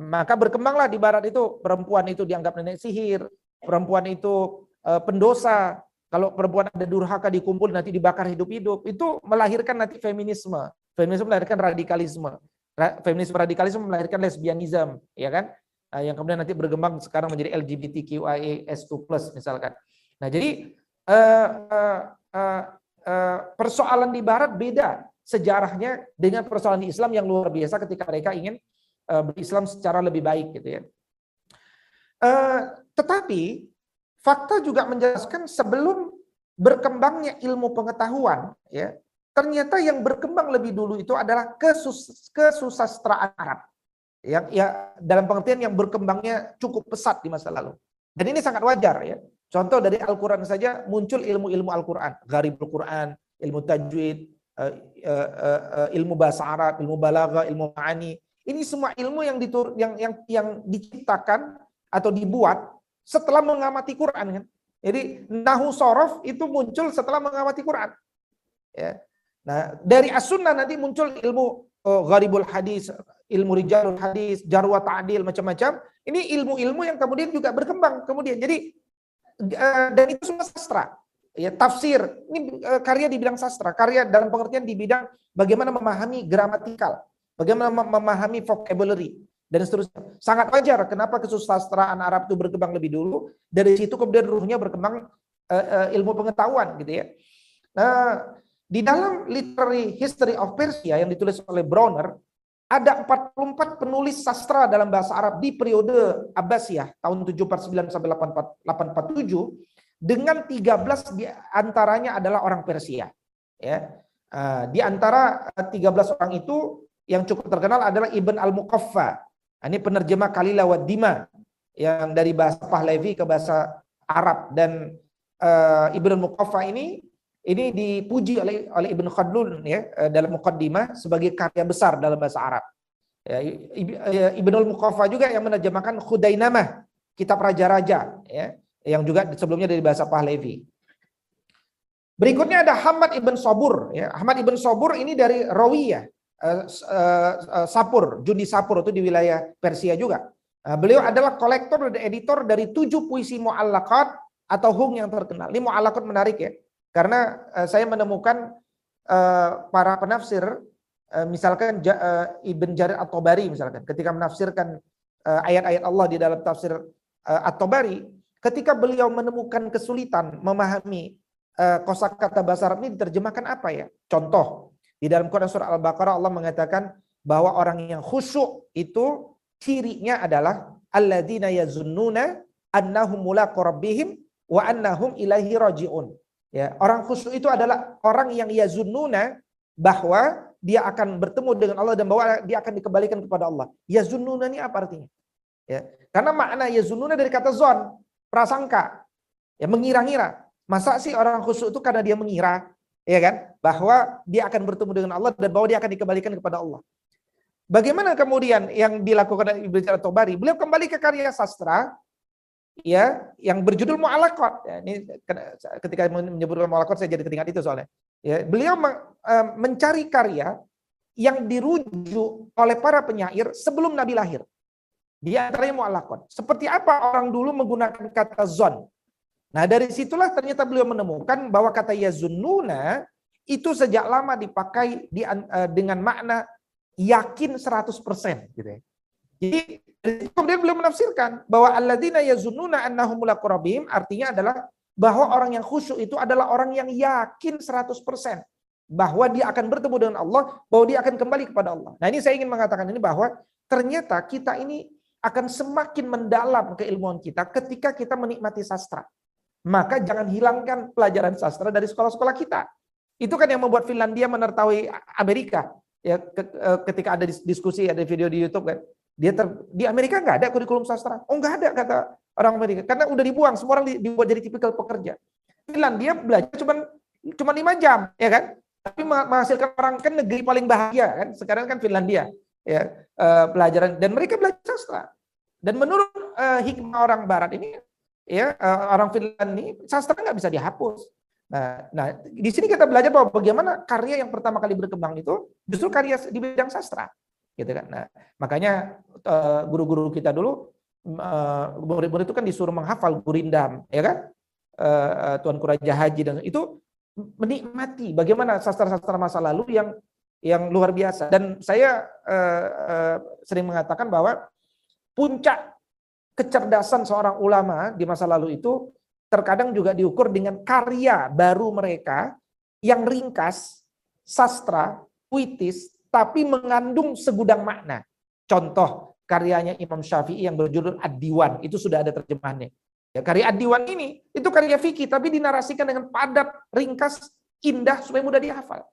Maka berkembanglah di Barat itu perempuan itu dianggap nenek sihir, perempuan itu uh, pendosa, kalau perempuan ada durhaka dikumpul nanti dibakar hidup-hidup, itu melahirkan nanti feminisme. Feminisme melahirkan radikalisme. Feminisme radikalisme melahirkan lesbianisme, ya kan? Nah, yang kemudian nanti berkembang sekarang menjadi LGBTQIA+, misalkan. Nah, jadi uh, uh, uh, uh, persoalan di Barat beda sejarahnya dengan persoalan di Islam yang luar biasa ketika mereka ingin berislam secara lebih baik, gitu ya. Uh, tetapi Fakta juga menjelaskan sebelum berkembangnya ilmu pengetahuan, ya ternyata yang berkembang lebih dulu itu adalah kesus, kesusastraan Arab. Yang ya dalam pengertian yang berkembangnya cukup pesat di masa lalu. Dan ini sangat wajar ya. Contoh dari Al-Qur'an saja muncul ilmu-ilmu Al-Qur'an, Gharibul Quran, ilmu tajwid, eh, eh, eh, ilmu bahasa Arab, ilmu balaghah, ilmu ma'ani. Ini semua ilmu yang ditur, yang yang yang diciptakan atau dibuat setelah mengamati Quran kan. Jadi nahu sorof itu muncul setelah mengamati Quran. Ya. Nah, dari as-sunnah nanti muncul ilmu oh, gharibul hadis, ilmu rijalul hadis, jarwa ta'dil macam-macam. Ini ilmu-ilmu yang kemudian juga berkembang kemudian. Jadi uh, dan itu semua sastra. Ya, tafsir. Ini uh, karya di bidang sastra, karya dalam pengertian di bidang bagaimana memahami gramatikal, bagaimana memahami vocabulary, dan seterusnya. Sangat wajar kenapa kesusastraan Arab itu berkembang lebih dulu. Dari situ kemudian ruhnya berkembang uh, uh, ilmu pengetahuan gitu ya. Nah, di dalam literary history of Persia yang ditulis oleh Bronner ada 44 penulis sastra dalam bahasa Arab di periode Abbasiyah tahun 749 sampai 847 dengan 13 di antaranya adalah orang Persia ya. Uh, di antara 13 orang itu yang cukup terkenal adalah Ibn al-Muqaffa ini penerjemah Kalila wa Dima yang dari bahasa Pahlavi ke bahasa Arab dan uh, Ibnu Muqaffa ini ini dipuji oleh oleh Ibnu Khaldun ya eh, dalam Muqaddimah sebagai karya besar dalam bahasa Arab. Ya, ya Ibnu Muqaffa juga yang menerjemahkan Khudainamah, kitab raja-raja ya yang juga sebelumnya dari bahasa Pahlavi. Berikutnya ada Hamad ibn Sobur. Ya. Hamad ibn Sobur ini dari Rawiyah. Uh, uh, Sapur, Juni Sapur itu di wilayah Persia juga. Beliau adalah kolektor dan editor dari tujuh puisi mu'allaqat atau hung yang terkenal. Ini mu'allaqat menarik ya, karena saya menemukan para penafsir, misalkan Ibn Jarir At-Tabari misalkan, ketika menafsirkan ayat-ayat Allah di dalam tafsir At-Tabari, ketika beliau menemukan kesulitan memahami uh, kosakata bahasa Arab ini diterjemahkan apa ya? Contoh, di dalam Quran surah Al-Baqarah Allah mengatakan bahwa orang yang khusyuk itu cirinya adalah alladzina yazunnuna annahum mulaqu rabbihim wa annahum ilaihi rajiun. Ya, orang khusyuk itu adalah orang yang yazunnuna bahwa dia akan bertemu dengan Allah dan bahwa dia akan dikembalikan kepada Allah. Yazunnuna ini apa artinya? Ya, karena makna yazunnuna dari kata zon, prasangka. Ya, mengira-ngira. Masa sih orang khusyuk itu karena dia mengira ya kan? Bahwa dia akan bertemu dengan Allah dan bahwa dia akan dikembalikan kepada Allah. Bagaimana kemudian yang dilakukan oleh Ibnu Jarir Tobari? Beliau kembali ke karya sastra ya yang berjudul Mu'alaqat. Ya, ini ketika menyebutkan Mu'alaqat saya jadi teringat itu soalnya. Ya, beliau e, mencari karya yang dirujuk oleh para penyair sebelum Nabi lahir. Di antaranya mu'alakon. Seperti apa orang dulu menggunakan kata zon. Nah dari situlah ternyata beliau menemukan bahwa kata yazununa itu sejak lama dipakai di, uh, dengan makna yakin 100% gitu ya. Jadi kemudian beliau menafsirkan bahwa alladzina yazununa annahum artinya adalah bahwa orang yang khusyuk itu adalah orang yang yakin 100% bahwa dia akan bertemu dengan Allah, bahwa dia akan kembali kepada Allah. Nah, ini saya ingin mengatakan ini bahwa ternyata kita ini akan semakin mendalam keilmuan kita ketika kita menikmati sastra. Maka jangan hilangkan pelajaran sastra dari sekolah-sekolah kita. Itu kan yang membuat Finlandia menertaui Amerika. Ya, eh, ketika ada diskusi, ada video di YouTube kan. Dia ter, di Amerika nggak ada kurikulum sastra. Oh nggak ada kata orang Amerika. Karena udah dibuang, semua orang dibuat jadi tipikal pekerja. Finlandia belajar cuma cuma lima jam, ya kan? Tapi menghasilkan orang kan negeri paling bahagia kan. Sekarang kan Finlandia, ya uh, pelajaran dan mereka belajar sastra. Dan menurut uh, hikmah orang Barat ini, ya uh, orang Finland ini sastra nggak bisa dihapus. Nah, nah, di sini kita belajar bahwa bagaimana karya yang pertama kali berkembang itu justru karya di bidang sastra, gitu kan. Nah, makanya guru-guru kita dulu murid-murid itu kan disuruh menghafal gurindam, ya kan? Tuan Kuraja Haji dan itu menikmati bagaimana sastra-sastra masa lalu yang yang luar biasa. Dan saya sering mengatakan bahwa puncak kecerdasan seorang ulama di masa lalu itu terkadang juga diukur dengan karya baru mereka yang ringkas, sastra, puitis, tapi mengandung segudang makna. Contoh, karyanya Imam Syafi'i yang berjudul Ad-Diwan. Itu sudah ada terjemahannya. Ya, karya Ad-Diwan ini, itu karya fikih, tapi dinarasikan dengan padat, ringkas, indah, supaya mudah dihafal.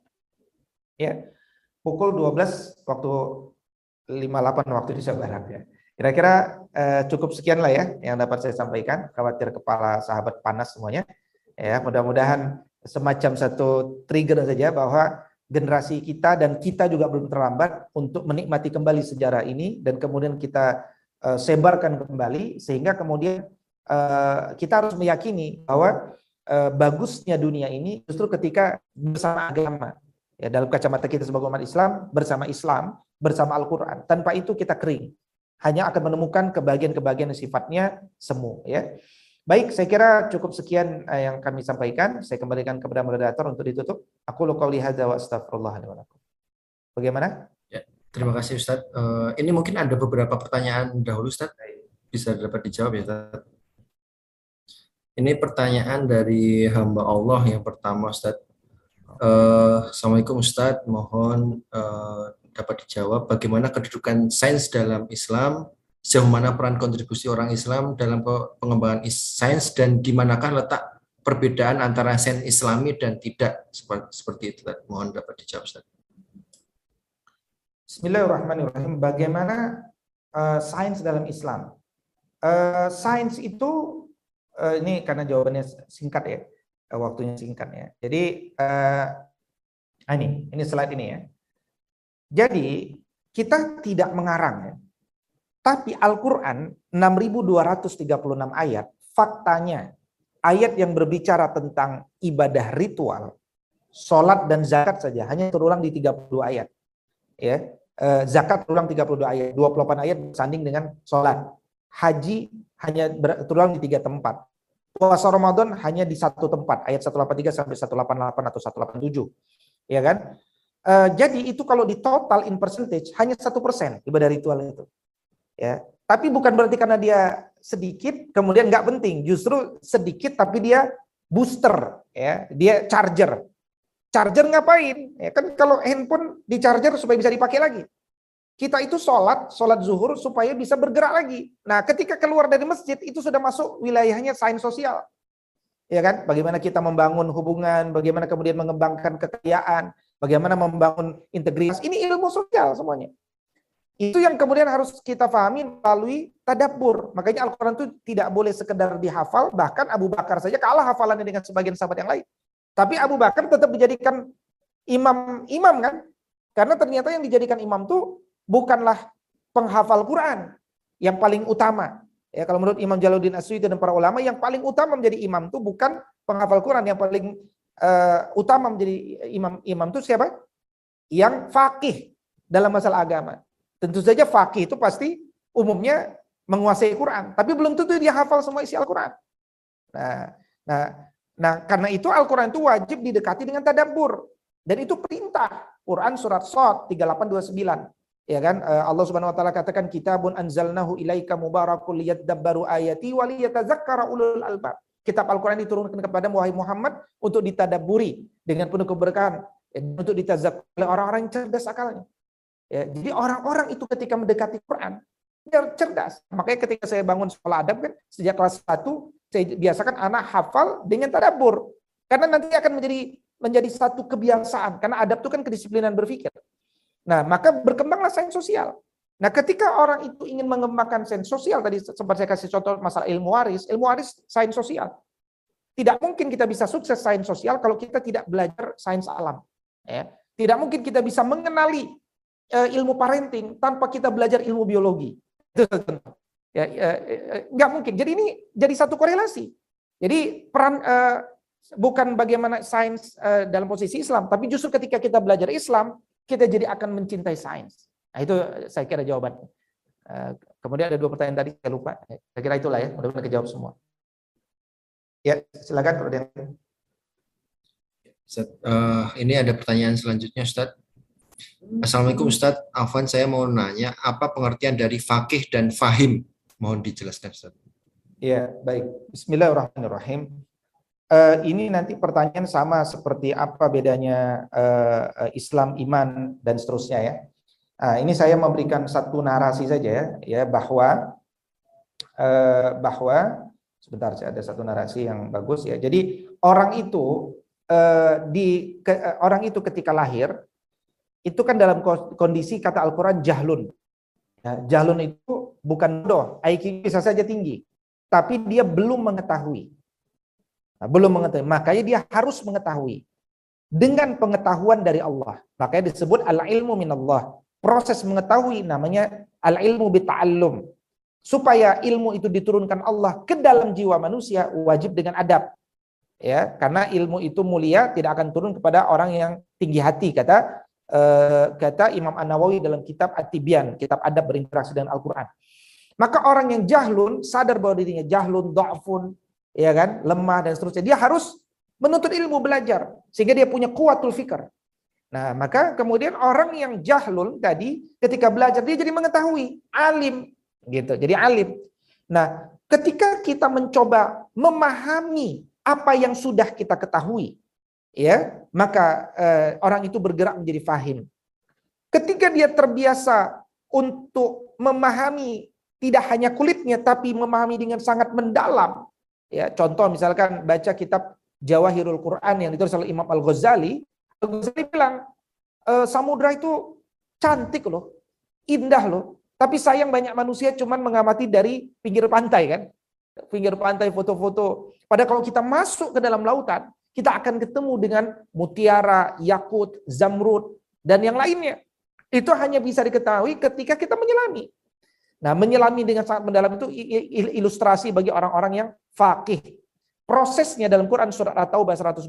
Ya, pukul 12 waktu 58 waktu di Barat ya. Kira-kira eh, cukup sekian lah ya yang dapat saya sampaikan. Khawatir kepala sahabat panas semuanya. Ya, mudah-mudahan semacam satu trigger saja bahwa generasi kita dan kita juga belum terlambat untuk menikmati kembali sejarah ini dan kemudian kita uh, sebarkan kembali sehingga kemudian uh, kita harus meyakini bahwa uh, bagusnya dunia ini justru ketika bersama agama ya dalam kacamata kita sebagai umat Islam bersama Islam bersama Al-Qur'an tanpa itu kita kering hanya akan menemukan kebahagiaan-kebahagiaan yang sifatnya semu ya Baik, saya kira cukup sekian eh, yang kami sampaikan. Saya kembalikan kepada moderator untuk ditutup. Aku qouli hadza wa astaghfirullah Bagaimana? Ya, terima kasih Ustaz. Uh, ini mungkin ada beberapa pertanyaan dahulu Ustaz. Bisa dapat dijawab ya Ustaz. Ini pertanyaan dari hamba Allah yang pertama Ustaz. Uh, Assalamualaikum Ustaz, mohon uh, dapat dijawab bagaimana kedudukan sains dalam Islam sejauh mana peran kontribusi orang Islam dalam pengembangan sains dan di manakah letak perbedaan antara sains Islami dan tidak seperti itu. Mohon dapat dijawab Ustaz. Bismillahirrahmanirrahim. Bagaimana uh, sains dalam Islam? Uh, sains itu uh, ini karena jawabannya singkat ya, waktunya singkat ya. Jadi uh, ini, ini slide ini ya. Jadi kita tidak mengarang ya tapi Al-Quran 6236 ayat, faktanya ayat yang berbicara tentang ibadah ritual, sholat dan zakat saja hanya terulang di 30 ayat. Ya, eh, zakat terulang 32 ayat, 28 ayat bersanding dengan sholat. Haji hanya terulang di tiga tempat. Puasa Ramadan hanya di satu tempat, ayat 183 sampai 188 atau 187. Ya kan? Uh, jadi itu kalau di total in percentage hanya satu persen ibadah ritual itu. Ya. Tapi bukan berarti karena dia sedikit kemudian nggak penting. Justru sedikit tapi dia booster ya. Dia charger. Charger ngapain? Ya kan kalau handphone di charger supaya bisa dipakai lagi. Kita itu sholat sholat zuhur supaya bisa bergerak lagi. Nah ketika keluar dari masjid itu sudah masuk wilayahnya sains sosial. Ya kan? Bagaimana kita membangun hubungan bagaimana kemudian mengembangkan kekayaan bagaimana membangun integritas ini ilmu sosial semuanya itu yang kemudian harus kita pahami melalui tadabbur. Makanya Al-Quran itu tidak boleh sekedar dihafal, bahkan Abu Bakar saja kalah hafalannya dengan sebagian sahabat yang lain. Tapi Abu Bakar tetap dijadikan imam-imam kan? Karena ternyata yang dijadikan imam itu bukanlah penghafal Quran yang paling utama. Ya kalau menurut Imam Jaluddin Asyuti dan para ulama yang paling utama menjadi imam itu bukan penghafal Quran yang paling uh, utama menjadi imam imam itu siapa? Yang fakih dalam masalah agama. Tentu saja fakih itu pasti umumnya menguasai Quran, tapi belum tentu dia hafal semua isi Al-Quran. Nah, nah, nah karena itu Al-Quran itu wajib didekati dengan tadabbur. Dan itu perintah. Quran surat Sot 3829. Ya kan? Eh, Allah Subhanahu wa taala katakan kitabun anzalnahu ilaika mubarakul liyadabbaru ayati wa liyatazakkara ulul albab. Kitab Al-Quran diturunkan kepada wahai Muhammad untuk ditadaburi dengan penuh keberkahan untuk ditazak oleh orang-orang yang cerdas akalnya. Ya, jadi orang-orang itu ketika mendekati Quran, dia cerdas. Makanya ketika saya bangun sekolah adab kan sejak kelas 1 saya biasakan anak hafal dengan tadabur. Karena nanti akan menjadi menjadi satu kebiasaan karena adab itu kan kedisiplinan berpikir. Nah, maka berkembanglah sains sosial. Nah, ketika orang itu ingin mengembangkan sains sosial, tadi sempat saya kasih contoh masalah ilmu waris, ilmu waris sains sosial. Tidak mungkin kita bisa sukses sains sosial kalau kita tidak belajar sains alam. Ya. Tidak mungkin kita bisa mengenali uh, ilmu parenting tanpa kita belajar ilmu biologi. ya, ya, nggak mungkin. Jadi ini jadi satu korelasi. Jadi peran uh, bukan bagaimana sains uh, dalam posisi Islam, tapi justru ketika kita belajar Islam, kita jadi akan mencintai sains. Nah, itu saya kira jawaban. Uh, kemudian ada dua pertanyaan tadi saya lupa. Saya kira itulah ya, mudah-mudahan kejawab semua. Ya, silakan kalau ada uh, ini ada pertanyaan selanjutnya Ustaz. Assalamualaikum Ustaz, Afwan saya mau nanya apa pengertian dari fakih dan fahim? Mohon dijelaskan Ustaz. Ya, baik. Bismillahirrahmanirrahim. Uh, ini nanti pertanyaan sama seperti apa bedanya uh, Islam, iman dan seterusnya ya. Nah, ini saya memberikan satu narasi saja ya, ya bahwa uh, bahwa sebentar ada satu narasi yang bagus ya. Jadi orang itu uh, di ke, uh, orang itu ketika lahir itu kan dalam kondisi kata Al-Qur'an jahlun. Ya, jahlun itu bukan doh, IQ bisa saja tinggi, tapi dia belum mengetahui. Nah, belum mengetahui. Makanya dia harus mengetahui. Dengan pengetahuan dari Allah. Makanya disebut al-ilmu minallah. Proses mengetahui namanya al-ilmu bita'allum. Supaya ilmu itu diturunkan Allah ke dalam jiwa manusia wajib dengan adab. Ya, karena ilmu itu mulia tidak akan turun kepada orang yang tinggi hati kata uh, kata Imam An-Nawawi dalam kitab At-Tibyan, kitab adab berinteraksi dengan Al-Qur'an. Maka orang yang jahlun sadar bahwa dirinya jahlun, dha'fun, ya kan, lemah dan seterusnya. Dia harus menuntut ilmu belajar sehingga dia punya kuatul fikar. Nah, maka kemudian orang yang jahlul tadi ketika belajar dia jadi mengetahui, alim gitu. Jadi alim. Nah, ketika kita mencoba memahami apa yang sudah kita ketahui, ya, maka eh, orang itu bergerak menjadi fahim. Ketika dia terbiasa untuk memahami tidak hanya kulitnya tapi memahami dengan sangat mendalam, Ya, contoh misalkan baca kitab Jawahirul Quran yang ditulis oleh Imam Al-Ghazali, Al-Ghazali bilang e, samudra itu cantik loh, indah loh, tapi sayang banyak manusia cuman mengamati dari pinggir pantai kan. Pinggir pantai foto-foto. Padahal kalau kita masuk ke dalam lautan, kita akan ketemu dengan mutiara, yakut, zamrud, dan yang lainnya. Itu hanya bisa diketahui ketika kita menyelami. Nah, menyelami dengan sangat mendalam itu ilustrasi bagi orang-orang yang faqih. Prosesnya dalam Quran surat At-Taubah 122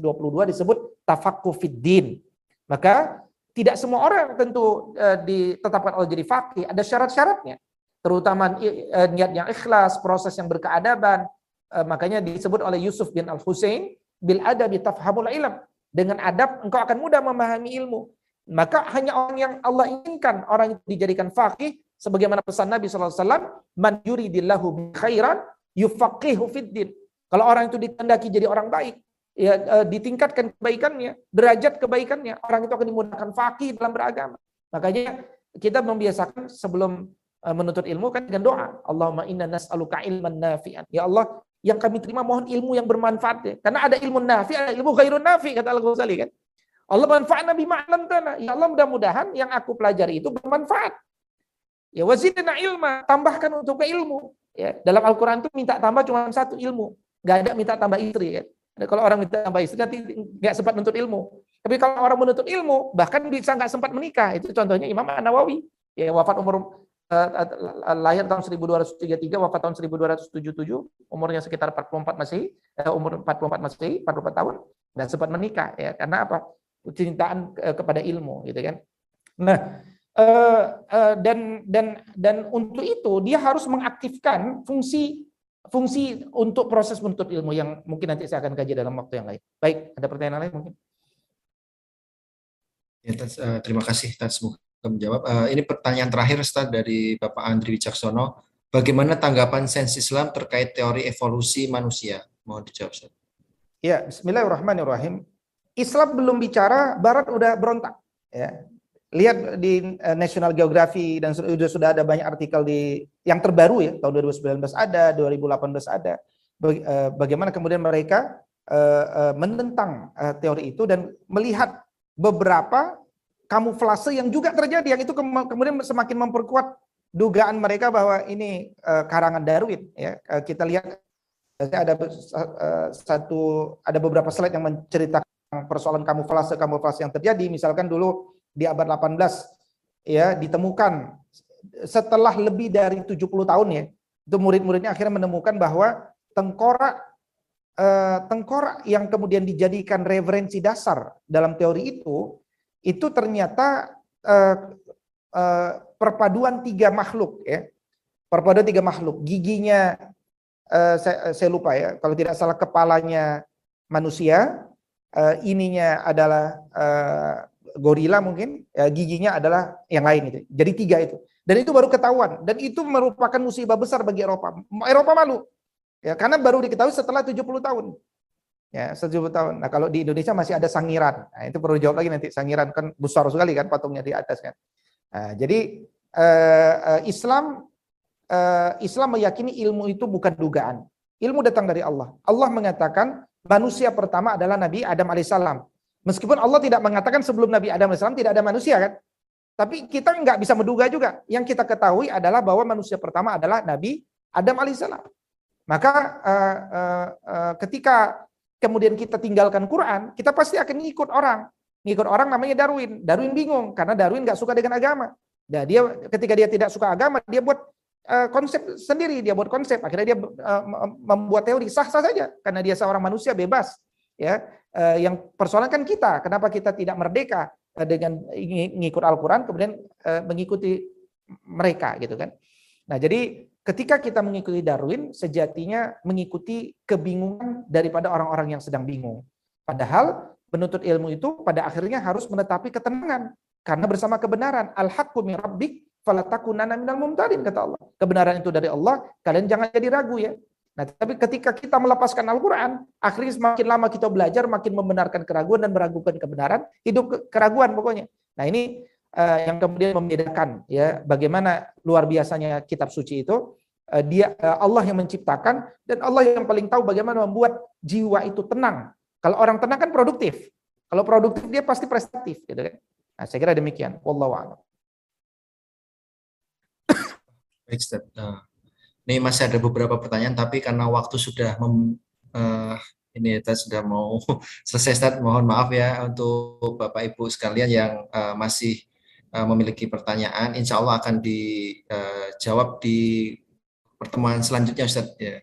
disebut tafaqquh fiddin. Maka tidak semua orang tentu uh, ditetapkan Allah jadi faqih, ada syarat-syaratnya. Terutama uh, niat yang ikhlas, proses yang berkeadaban. Uh, makanya disebut oleh Yusuf bin Al-Husain bil adabi tafhamul ilm. Dengan adab engkau akan mudah memahami ilmu. Maka hanya orang yang Allah inginkan orang itu dijadikan faqih sebagaimana pesan Nabi SAW, man yuridillahu khairan yufaqihu fiddin. Kalau orang itu dikehendaki jadi orang baik, ya e, ditingkatkan kebaikannya, derajat kebaikannya, orang itu akan dimudahkan fakih dalam beragama. Makanya kita membiasakan sebelum e, menuntut ilmu kan dengan doa. Allahumma inna nas'aluka ilman nafi'an. Ya Allah, yang kami terima mohon ilmu yang bermanfaat. Ya. Karena ada ilmu nafi, ada ilmu ghairun nafi, kata Al-Ghazali kan. Allah manfaatna bima tanah. Ya Allah mudah-mudahan yang aku pelajari itu bermanfaat. Ya wazidna ilma, tambahkan untuk ilmu. Ya, dalam Al-Quran itu minta tambah cuma satu ilmu. Nggak ada minta tambah istri. Ya. Kalau orang minta tambah istri nanti nggak sempat menuntut ilmu. Tapi kalau orang menuntut ilmu, bahkan bisa nggak sempat menikah. Itu contohnya Imam An-Nawawi. Ya, wafat umur uh, lahir tahun 1233, wafat tahun 1277, umurnya sekitar 44 masih, uh, umur 44 masih, 44 tahun, dan sempat menikah. ya Karena apa? Cintaan uh, kepada ilmu. gitu kan. Nah, dan dan dan untuk itu dia harus mengaktifkan fungsi fungsi untuk proses menuntut ilmu yang mungkin nanti saya akan kaji dalam waktu yang lain. Baik, ada pertanyaan lain mungkin? Ya, tats, uh, terima kasih Tats semoga menjawab. Uh, ini pertanyaan terakhir Ustaz dari Bapak Andri Wicaksono. Bagaimana tanggapan sains Islam terkait teori evolusi manusia? Mohon dijawab Ustaz. Ya, bismillahirrahmanirrahim. Islam belum bicara, barat udah berontak, ya lihat di uh, National Geography dan sudah sudah ada banyak artikel di yang terbaru ya tahun 2019 ada 2018 ada. Uh, bagaimana kemudian mereka uh, menentang teori itu dan melihat beberapa kamuflase yang juga terjadi yang itu kemudian semakin memperkuat dugaan mereka bahwa ini karangan Darwin ya. Kita lihat ada satu ada beberapa slide yang menceritakan persoalan kamuflase kamuflase yang terjadi. Misalkan dulu di abad 18 ya ditemukan setelah lebih dari 70 tahun ya itu murid-muridnya akhirnya menemukan bahwa tengkorak eh, tengkorak yang kemudian dijadikan referensi dasar dalam teori itu itu ternyata eh, eh, perpaduan tiga makhluk ya. Perpaduan tiga makhluk. Giginya eh, saya, saya lupa ya. Kalau tidak salah kepalanya manusia eh, ininya adalah eh, gorila mungkin ya, giginya adalah yang lain itu. Jadi tiga itu. Dan itu baru ketahuan dan itu merupakan musibah besar bagi Eropa. Eropa malu. Ya, karena baru diketahui setelah 70 tahun. Ya, 70 tahun. Nah, kalau di Indonesia masih ada sangiran. Nah, itu perlu jawab lagi nanti. Sangiran kan besar sekali kan patungnya di atas kan. Nah, jadi uh, Islam uh, Islam meyakini ilmu itu bukan dugaan. Ilmu datang dari Allah. Allah mengatakan manusia pertama adalah Nabi Adam alaihissalam. Meskipun Allah tidak mengatakan sebelum Nabi Adam AS tidak ada manusia kan. Tapi kita nggak bisa menduga juga. Yang kita ketahui adalah bahwa manusia pertama adalah Nabi Adam alaihissalam. Maka uh, uh, uh, ketika kemudian kita tinggalkan Quran, kita pasti akan ngikut orang. Ngikut orang namanya Darwin. Darwin bingung karena Darwin nggak suka dengan agama. Nah, dia ketika dia tidak suka agama, dia buat konsep sendiri, dia buat konsep. Akhirnya dia membuat teori sah-sah saja karena dia seorang manusia bebas ya yang persoalan kan kita. Kenapa kita tidak merdeka uh, dengan mengikut Al-Qur'an kemudian uh, mengikuti mereka gitu kan? Nah jadi ketika kita mengikuti Darwin sejatinya mengikuti kebingungan daripada orang-orang yang sedang bingung. Padahal penuntut ilmu itu pada akhirnya harus menetapi ketenangan. Karena bersama kebenaran al-haqqu min rabbik minal mumtarin kata Allah. Kebenaran itu dari Allah kalian jangan jadi ragu ya Nah, tapi ketika kita melepaskan Al-Quran, akhirnya semakin lama kita belajar, makin membenarkan keraguan dan meragukan kebenaran, hidup keraguan pokoknya. Nah, ini uh, yang kemudian membedakan ya bagaimana luar biasanya kitab suci itu. Uh, dia uh, Allah yang menciptakan dan Allah yang paling tahu bagaimana membuat jiwa itu tenang. Kalau orang tenang kan produktif. Kalau produktif dia pasti prestatif gitu kan. Nah, saya kira demikian. Wallahu a'lam. Baik, Nah, ini masih ada beberapa pertanyaan, tapi karena waktu sudah mem, uh, ini kita sudah mau [LAUGHS] selesai, Ustaz. Mohon maaf ya untuk Bapak Ibu sekalian yang uh, masih uh, memiliki pertanyaan. Insya Allah akan dijawab di pertemuan selanjutnya, Ustaz. Ya.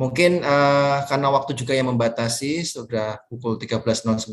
Mungkin uh, karena waktu juga yang membatasi, sudah pukul 13.09,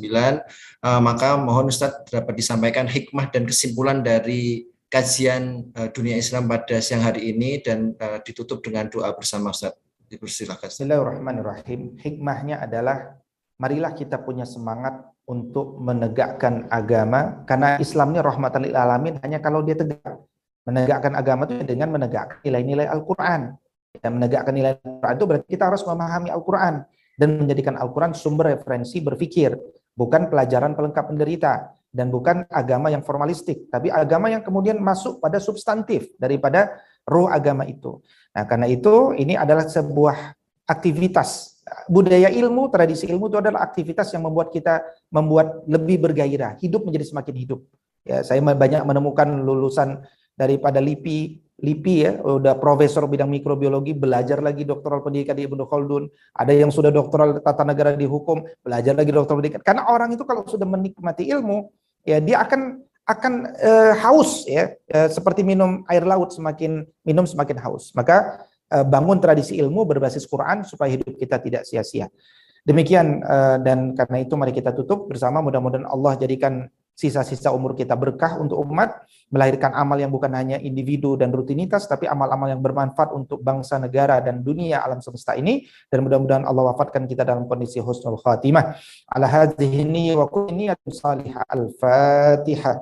uh, maka mohon Ustadz dapat disampaikan hikmah dan kesimpulan dari kajian uh, dunia Islam pada siang hari ini dan uh, ditutup dengan doa bersama Ustaz. Dipersilakan. Bismillahirrahmanirrahim. Hikmahnya adalah marilah kita punya semangat untuk menegakkan agama karena Islamnya rahmatan lil alamin hanya kalau dia tegak. Menegakkan agama itu dengan menegakkan nilai-nilai Al-Qur'an. Dan menegakkan nilai Al-Qur'an itu berarti kita harus memahami Al-Qur'an dan menjadikan Al-Qur'an sumber referensi berpikir, bukan pelajaran pelengkap penderita dan bukan agama yang formalistik, tapi agama yang kemudian masuk pada substantif daripada roh agama itu. Nah, karena itu ini adalah sebuah aktivitas budaya ilmu, tradisi ilmu itu adalah aktivitas yang membuat kita membuat lebih bergairah, hidup menjadi semakin hidup. Ya, saya banyak menemukan lulusan daripada LIPI, LIPI ya, udah profesor bidang mikrobiologi, belajar lagi doktoral pendidikan di Ibnu Khaldun, ada yang sudah doktoral tata negara di hukum, belajar lagi doktoral pendidikan. Karena orang itu kalau sudah menikmati ilmu, ya dia akan akan uh, haus ya. Uh, seperti minum air laut semakin minum semakin haus. Maka uh, bangun tradisi ilmu berbasis Quran supaya hidup kita tidak sia-sia. Demikian uh, dan karena itu mari kita tutup bersama. Mudah-mudahan Allah jadikan sisa-sisa umur kita berkah untuk umat, melahirkan amal yang bukan hanya individu dan rutinitas, tapi amal-amal yang bermanfaat untuk bangsa, negara, dan dunia alam semesta ini. Dan mudah-mudahan Allah wafatkan kita dalam kondisi husnul khatimah. Ala hadhihi wa salihah al-fatihah.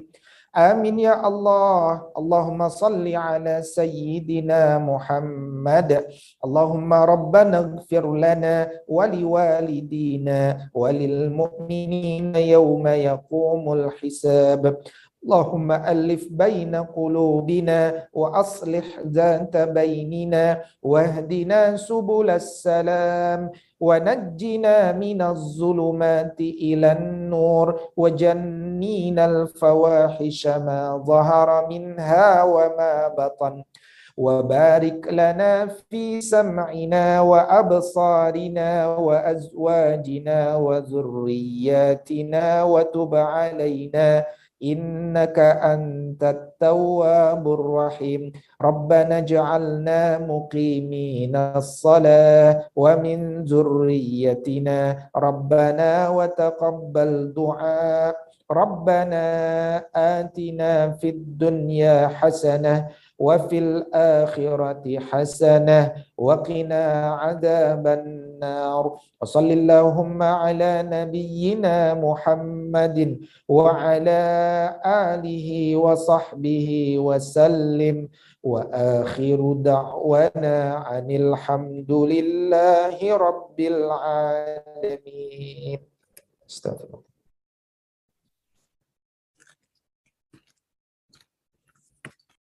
Amin ya Allah. Allahumma salli ala sayyidina Muhammad. Allahumma rabbana ighfir lana wa liwalidina wa lil mu'minina yawma yaqumul hisab. اللهم ألف بين قلوبنا وأصلح ذات بيننا واهدنا سبل السلام ونجنا من الظلمات إلى النور وجنينا الفواحش ما ظهر منها وما بطن. وبارك لنا في سمعنا وأبصارنا وأزواجنا وذرياتنا وتب علينا إنك أنت التواب الرحيم. ربنا اجعلنا مقيمين الصلاة ومن ذريتنا. ربنا وتقبل دعاء. ربنا آتنا في الدنيا حسنة وفي الآخرة حسنة وقنا عذاب النار. وصل اللهم على نبينا محمد وعلى آله وصحبه وسلم. وآخر دعوانا عن الحمد لله رب العالمين. استغفر